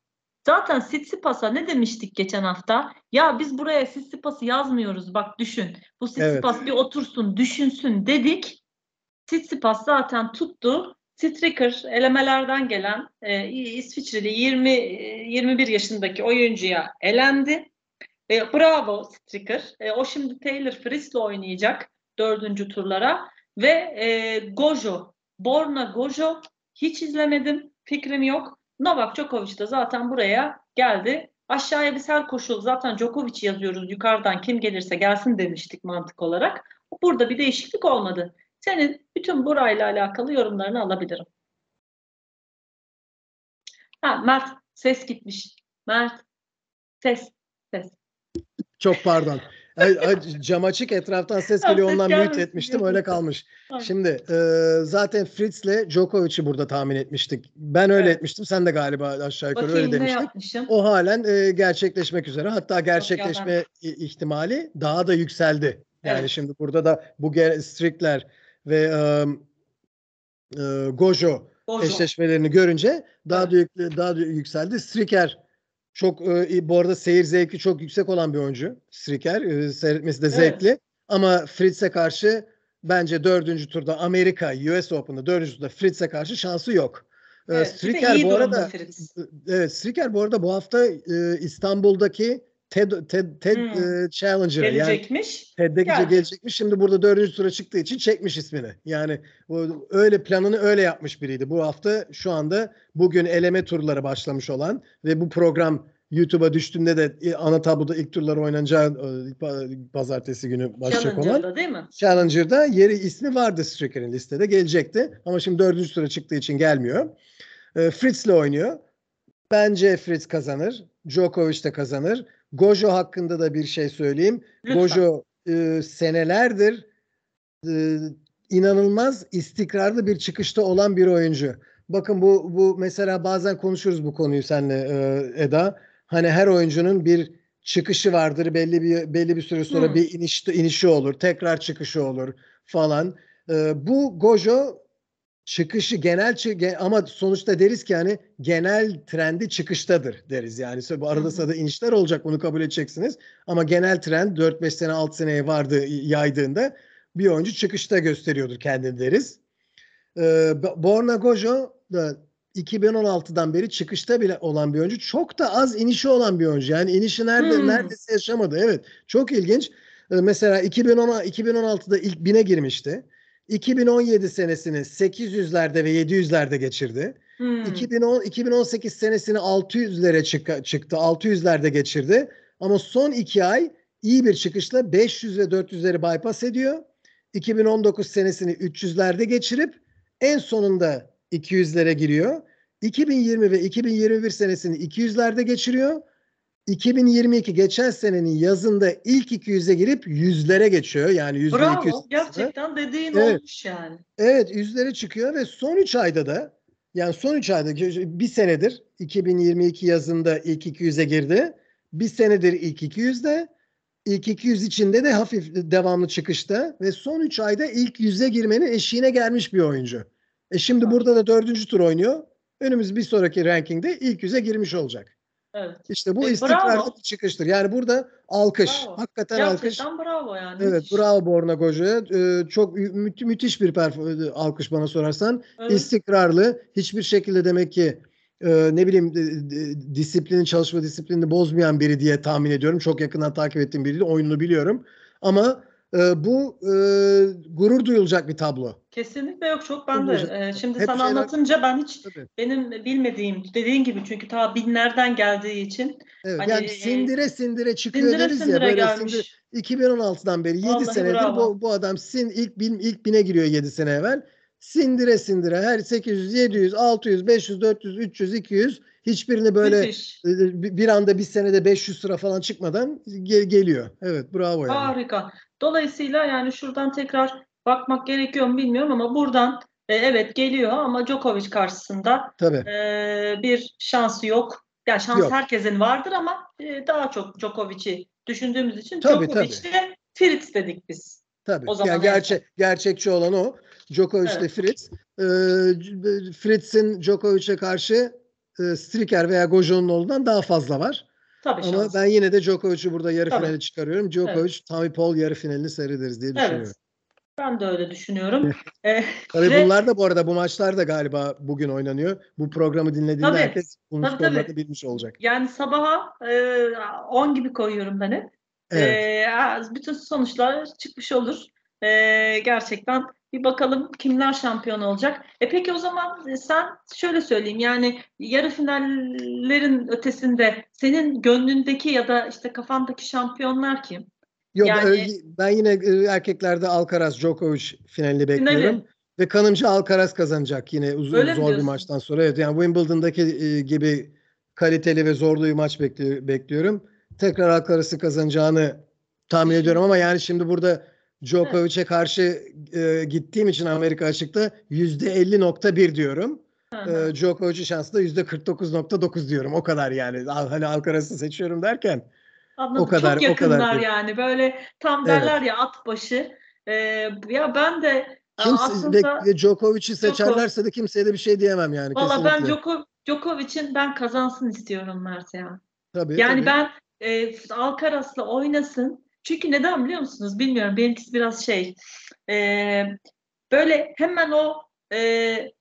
Zaten Sitsipas'a ne demiştik geçen hafta? Ya biz buraya Sitsipas'ı yazmıyoruz bak düşün. Bu Sitsipas evet. bir otursun düşünsün dedik. Sitsipas zaten tuttu. Stricker elemelerden gelen e, İsviçreli 20 21 yaşındaki oyuncuya elendi. E, bravo Stricker. E, o şimdi Taylor Fritz'le oynayacak dördüncü turlara ve e, Gojo, Borna Gojo hiç izlemedim. Fikrim yok. Novak Djokovic de zaten buraya geldi. Aşağıya biz her koşul zaten Djokovic yazıyoruz yukarıdan kim gelirse gelsin demiştik mantık olarak. Burada bir değişiklik olmadı. Senin bütün burayla alakalı yorumlarını alabilirim. Ha, Mert ses gitmiş. Mert ses ses. Çok pardon. Cam açık etraftan ses geliyor ondan mute etmiştim öyle kalmış. Şimdi e, zaten Fritz'le Djokovic'i burada tahmin etmiştik. Ben öyle evet. etmiştim sen de galiba aşağı yukarı Bakayım, öyle demiştik. O halen e, gerçekleşmek üzere hatta gerçekleşme ihtimali daha da yükseldi. Yani evet. şimdi burada da bu Strickler ve e, e, Gojo, Gojo eşleşmelerini görünce daha evet. da daha da yükseldi. Stricker çok e, bu arada seyir zevki çok yüksek olan bir oyuncu. Striker. E, seyretmesi de zevkli. Evet. Ama Fritz'e karşı bence dördüncü turda Amerika US Open'da dördüncü turda Fritz'e karşı şansı yok. E, evet, Striker bu arada Fritz. evet Striker bu arada bu hafta e, İstanbul'daki TED, TED, TED hmm. e, gelecekmiş. Yani TED'de Geldi. gelecekmiş. Şimdi burada dördüncü tura çıktığı için çekmiş ismini. Yani o, öyle planını öyle yapmış biriydi. Bu hafta şu anda bugün eleme turları başlamış olan ve bu program YouTube'a düştüğünde de ana tabloda ilk turlar oynanacağı pazartesi günü başlayacak olan. Challenger'da değil mi? Challenger'da yeri ismi vardı Stricker'in listede gelecekti. Ama şimdi dördüncü tura çıktığı için gelmiyor. E, Fritz'le oynuyor. Bence Fritz kazanır. Djokovic de kazanır. Gojo hakkında da bir şey söyleyeyim. Lütfen. Gojo e, senelerdir e, inanılmaz istikrarlı bir çıkışta olan bir oyuncu. Bakın bu bu mesela bazen konuşuruz bu konuyu seninle e, Eda. Hani her oyuncunun bir çıkışı vardır. Belli bir belli bir süre sonra hmm. bir iniş inişi olur, tekrar çıkışı olur falan. E, bu Gojo çıkışı genel ama sonuçta deriz ki hani genel trendi çıkıştadır deriz yani. Bu arada sırada inişler olacak bunu kabul edeceksiniz. Ama genel trend 4-5 sene 6 seneye vardı yaydığında bir oyuncu çıkışta gösteriyordur kendini deriz. Ee, Borna Gojo da 2016'dan beri çıkışta bile olan bir oyuncu. Çok da az inişi olan bir oyuncu. Yani inişi nerede hmm. neredeyse yaşamadı. Evet. Çok ilginç. Ee, mesela 2010 2016'da ilk bine girmişti. 2017 senesini 800'lerde ve 700'lerde geçirdi. Hmm. 2010 2018 senesini 600'lere çık, çıktı. 600'lerde geçirdi. Ama son iki ay iyi bir çıkışla 500 ve 400'leri bypass ediyor. 2019 senesini 300'lerde geçirip en sonunda 200'lere giriyor. 2020 ve 2021 senesini 200'lerde geçiriyor. 2022 geçen senenin yazında ilk 200'e girip yüzlere geçiyor. Yani yüzde Bravo. 200. Gerçekten dediğin Evet. olmuş yani. Evet yüzlere çıkıyor ve son 3 ayda da yani son 3 ayda bir senedir 2022 yazında ilk 200'e girdi. Bir senedir ilk 200'de. İlk 200 içinde de hafif devamlı çıkışta ve son 3 ayda ilk 100'e girmenin eşiğine gelmiş bir oyuncu. E şimdi burada da dördüncü tur oynuyor. Önümüz bir sonraki rankingde ilk 100'e girmiş olacak. Evet. İşte bu E, istikrarlı bravo. bir çıkıştır. Yani burada alkış. Bravo. Hakikaten alkış. Gerçekten bravo yani. Evet Müthiş. bravo Borna Goja'ya. Ee, çok mü- müthiş bir perf- alkış bana sorarsan. Evet. İstikrarlı. Hiçbir şekilde demek ki e, ne bileyim d- d- disiplinin çalışma disiplinini bozmayan biri diye tahmin ediyorum. Çok yakından takip ettiğim biri. Oyununu biliyorum. Ama e, bu e, gurur duyulacak bir tablo. Kesinlikle yok çok ben de. E, şimdi hep sana şeyler- anlatınca ben hiç Tabii. benim bilmediğim dediğin gibi çünkü ta binlerden geldiği için Evet, Hani, yani e, sindire sindire çıkıyor sindire deriz ya sindire böyle gelmiş. sindire- 2016'dan beri 7 Vallahi senedir bravo. bu, bu adam sin ilk bin ilk bine giriyor 7 sene evvel. Sindire sindire her 800, 700, 600, 500, 400, 300, 200 hiçbirini böyle müthiş. e, bir bir anda bir senede 500 sıra falan çıkmadan ge- geliyor. Evet bravo yani. Harika. Dolayısıyla yani şuradan tekrar bakmak gerekiyor mu bilmiyorum ama buradan e, evet geliyor ama Djokovic karşısında Tabii. e, bir şansı yok. Ya şans Yok. herkesin vardır ama e, daha çok Djokovic'i düşündüğümüz için Djokovic'le Fritz dedik biz. Tabii. O zaman yani evet. gerçek gerçekçi olan o. Djokovic ile Evet. Fritz. Ee, C- Fritz'in Djokovic'e karşı e, Striker veya Gojo'nun daha fazla var. Tabii Ama şans. ben yine de Djokovic'i burada yarı Tabii. finale çıkarıyorum. Djokovic, Tommy Paul yarı finalini seyrederiz diye düşünüyorum. Evet. Ben de öyle düşünüyorum. E, Tabii Ve- bunlar da bu arada bu maçlar da galiba bugün oynanıyor. Bu programı dinlediğinde Tabii. herkes bunun Tabii, skorlarını tabii. bilmiş olacak. yani sabaha e, 10 gibi koyuyorum ben hep. Evet. Ee, bütün sonuçlar çıkmış olur. Ee, gerçekten bir bakalım kimler şampiyon olacak. E peki o zaman e, sen şöyle söyleyeyim yani yarı finallerin ötesinde senin gönlündeki ya da işte kafandaki şampiyonlar kim? Yok yani- ben yine e, erkeklerde Alcaraz Djokovic finalini bekliyorum. Finali. Ve kanımca Alcaraz kazanacak yine uzun Öyle zor bir maçtan sonra. Evet yani Wimbledon'daki e, gibi kaliteli ve zorlu bir maç bekli- bekliyorum. Tekrar Alcaraz'ı kazanacağını tahmin ediyorum ama yani şimdi burada Djokovic'e karşı e, gittiğim için Amerika açıkta %50.1 diyorum. E, Djokovic'in şansı da %49.9 diyorum. O kadar yani. Hani Alcaraz'ı seçiyorum derken. Anladım. o kadar- Çok o kadar yakınlar yani böyle tam Evet. derler ya at başı. Ee, ya ben de Kimse, aslında ve, Djokovic'i seçerlerse de kimseye de bir şey diyemem yani. valla ben kesinlikle. Djoko- Djokovic'in ben kazansın istiyorum Mert ya. Tabii, Yani tabii. ben e, Alcaraz'la oynasın. Çünkü neden biliyor musunuz? Bilmiyorum. Benimkisi biraz şey. e, böyle hemen o e,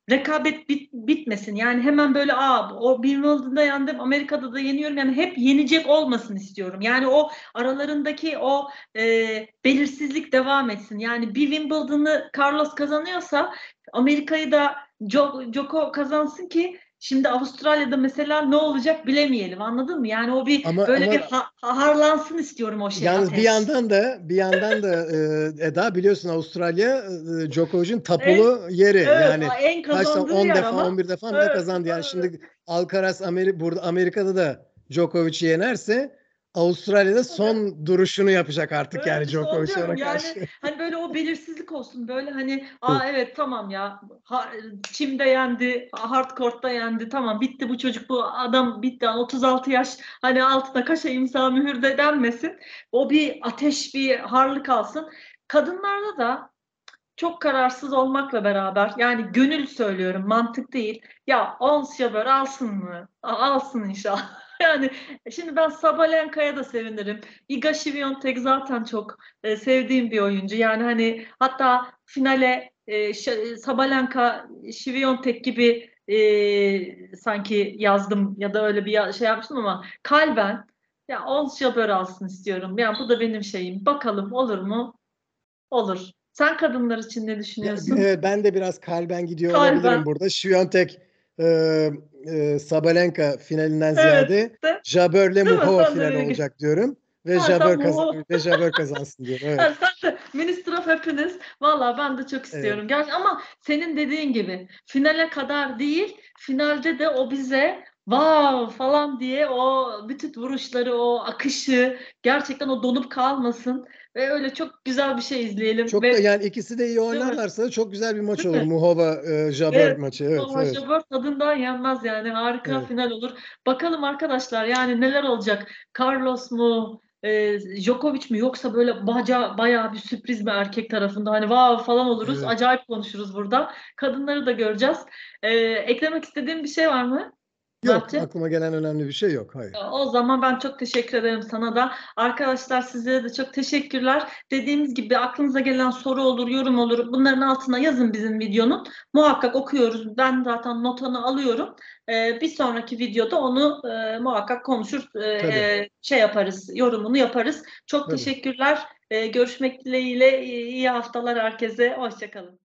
rekabet bit, bitmesin. Yani hemen böyle aa o Wimbledon'da yendim, Amerika'da da yeniyorum. Yani hep yenecek olmasın istiyorum. Yani o aralarındaki o e, belirsizlik devam etsin. Yani bir Wimbledon'ı Carlos kazanıyorsa Amerika'yı da Jo- Joko kazansın ki Şimdi Avustralya'da mesela ne olacak bilemeyelim anladın mı? Yani o bir Ama- böyle ama- bir ha- harlansın istiyorum o şey. Yalnız ateş. bir yandan da bir yandan da e, Eda biliyorsun Avustralya e, Djokovic'in tapulu yeri Evet, yani en kaç kazandığı 10 yer defa ama. 11 defa mı ne Evet, kazandı yani evet. şimdi Alcaraz Ameri burada Amerika'da da Djokovic'i yenerse Avustralya'da son duruşunu yapacak artık Evet, yani işte onu Djokovic diyorum. ona Yani karşı. Hani böyle o belirsizlik olsun böyle hani aa evet tamam ya ha, Çim'de yendi, Hardcourt'ta yendi tamam bitti bu çocuk bu adam bitti 36 yaş hani altına kaşa imza mühür de denmesin. O bir ateş bir harlı kalsın. Kadınlarda da çok kararsız olmakla beraber yani gönül söylüyorum mantık değil. Ya Ons alsın mı? Alsın inşallah. Yani şimdi ben Sabalenka'ya da sevinirim. Iga Świątek zaten çok e, sevdiğim bir oyuncu. Yani hani hatta finale e, Sabalenka Świątek gibi e, sanki yazdım ya da öyle bir ya- şey yapmıştım ama kalben ya Ons Jabeur alsın istiyorum. Yani bu da benim şeyim. Bakalım olur mu? Olur. Sen kadınlar için ne düşünüyorsun? Evet, ben de biraz kalben gidiyor Kalben. olabilirim burada. Şiyontek e, e, Sabalenka finalinden Evet, ziyade de. Jabber'le? Muhova öyle olacak diyorum. Ve Ha, Jabber, sen kazan Muhova- ve Jabber kazansın diyorum. Evet. Ha, sen de Minister of Happiness. Valla ben de çok istiyorum. Gerçi ama senin dediğin gibi finale kadar değil, finalde de o bize wow falan diye o bütün vuruşları, o akışı gerçekten o donup kalmasın ve öyle çok güzel bir şey izleyelim. Çok ve da yani ikisi de iyi oynarlarsa çok güzel bir maç olur. Muhova e, Jabber Evet, maçı. Evet, Ama evet. Jabber tadından yenmez yani. Harika Evet. final olur. Bakalım arkadaşlar yani neler olacak? Carlos mu? E, Djokovic mi yoksa böyle baca, bayağı bir sürpriz mi erkek tarafında hani wow falan oluruz. Evet. Acayip konuşuruz burada. Kadınları da göreceğiz. E, eklemek istediğin bir şey var mı? Yok Mert'ciğim? aklıma gelen önemli bir şey yok. Hayır. O zaman ben çok teşekkür ederim sana da. Arkadaşlar sizlere de çok teşekkürler. Dediğimiz gibi aklınıza gelen soru olur, yorum olur. Bunların altına yazın bizim videonun. Muhakkak okuyoruz. Ben zaten notunu alıyorum. Ee, bir sonraki videoda onu e, muhakkak konuşur, e, Tabii. şey yaparız, yorumunu yaparız. Çok Tabii. teşekkürler. Ee, görüşmek dileğiyle. İyi haftalar herkese. Hoşçakalın.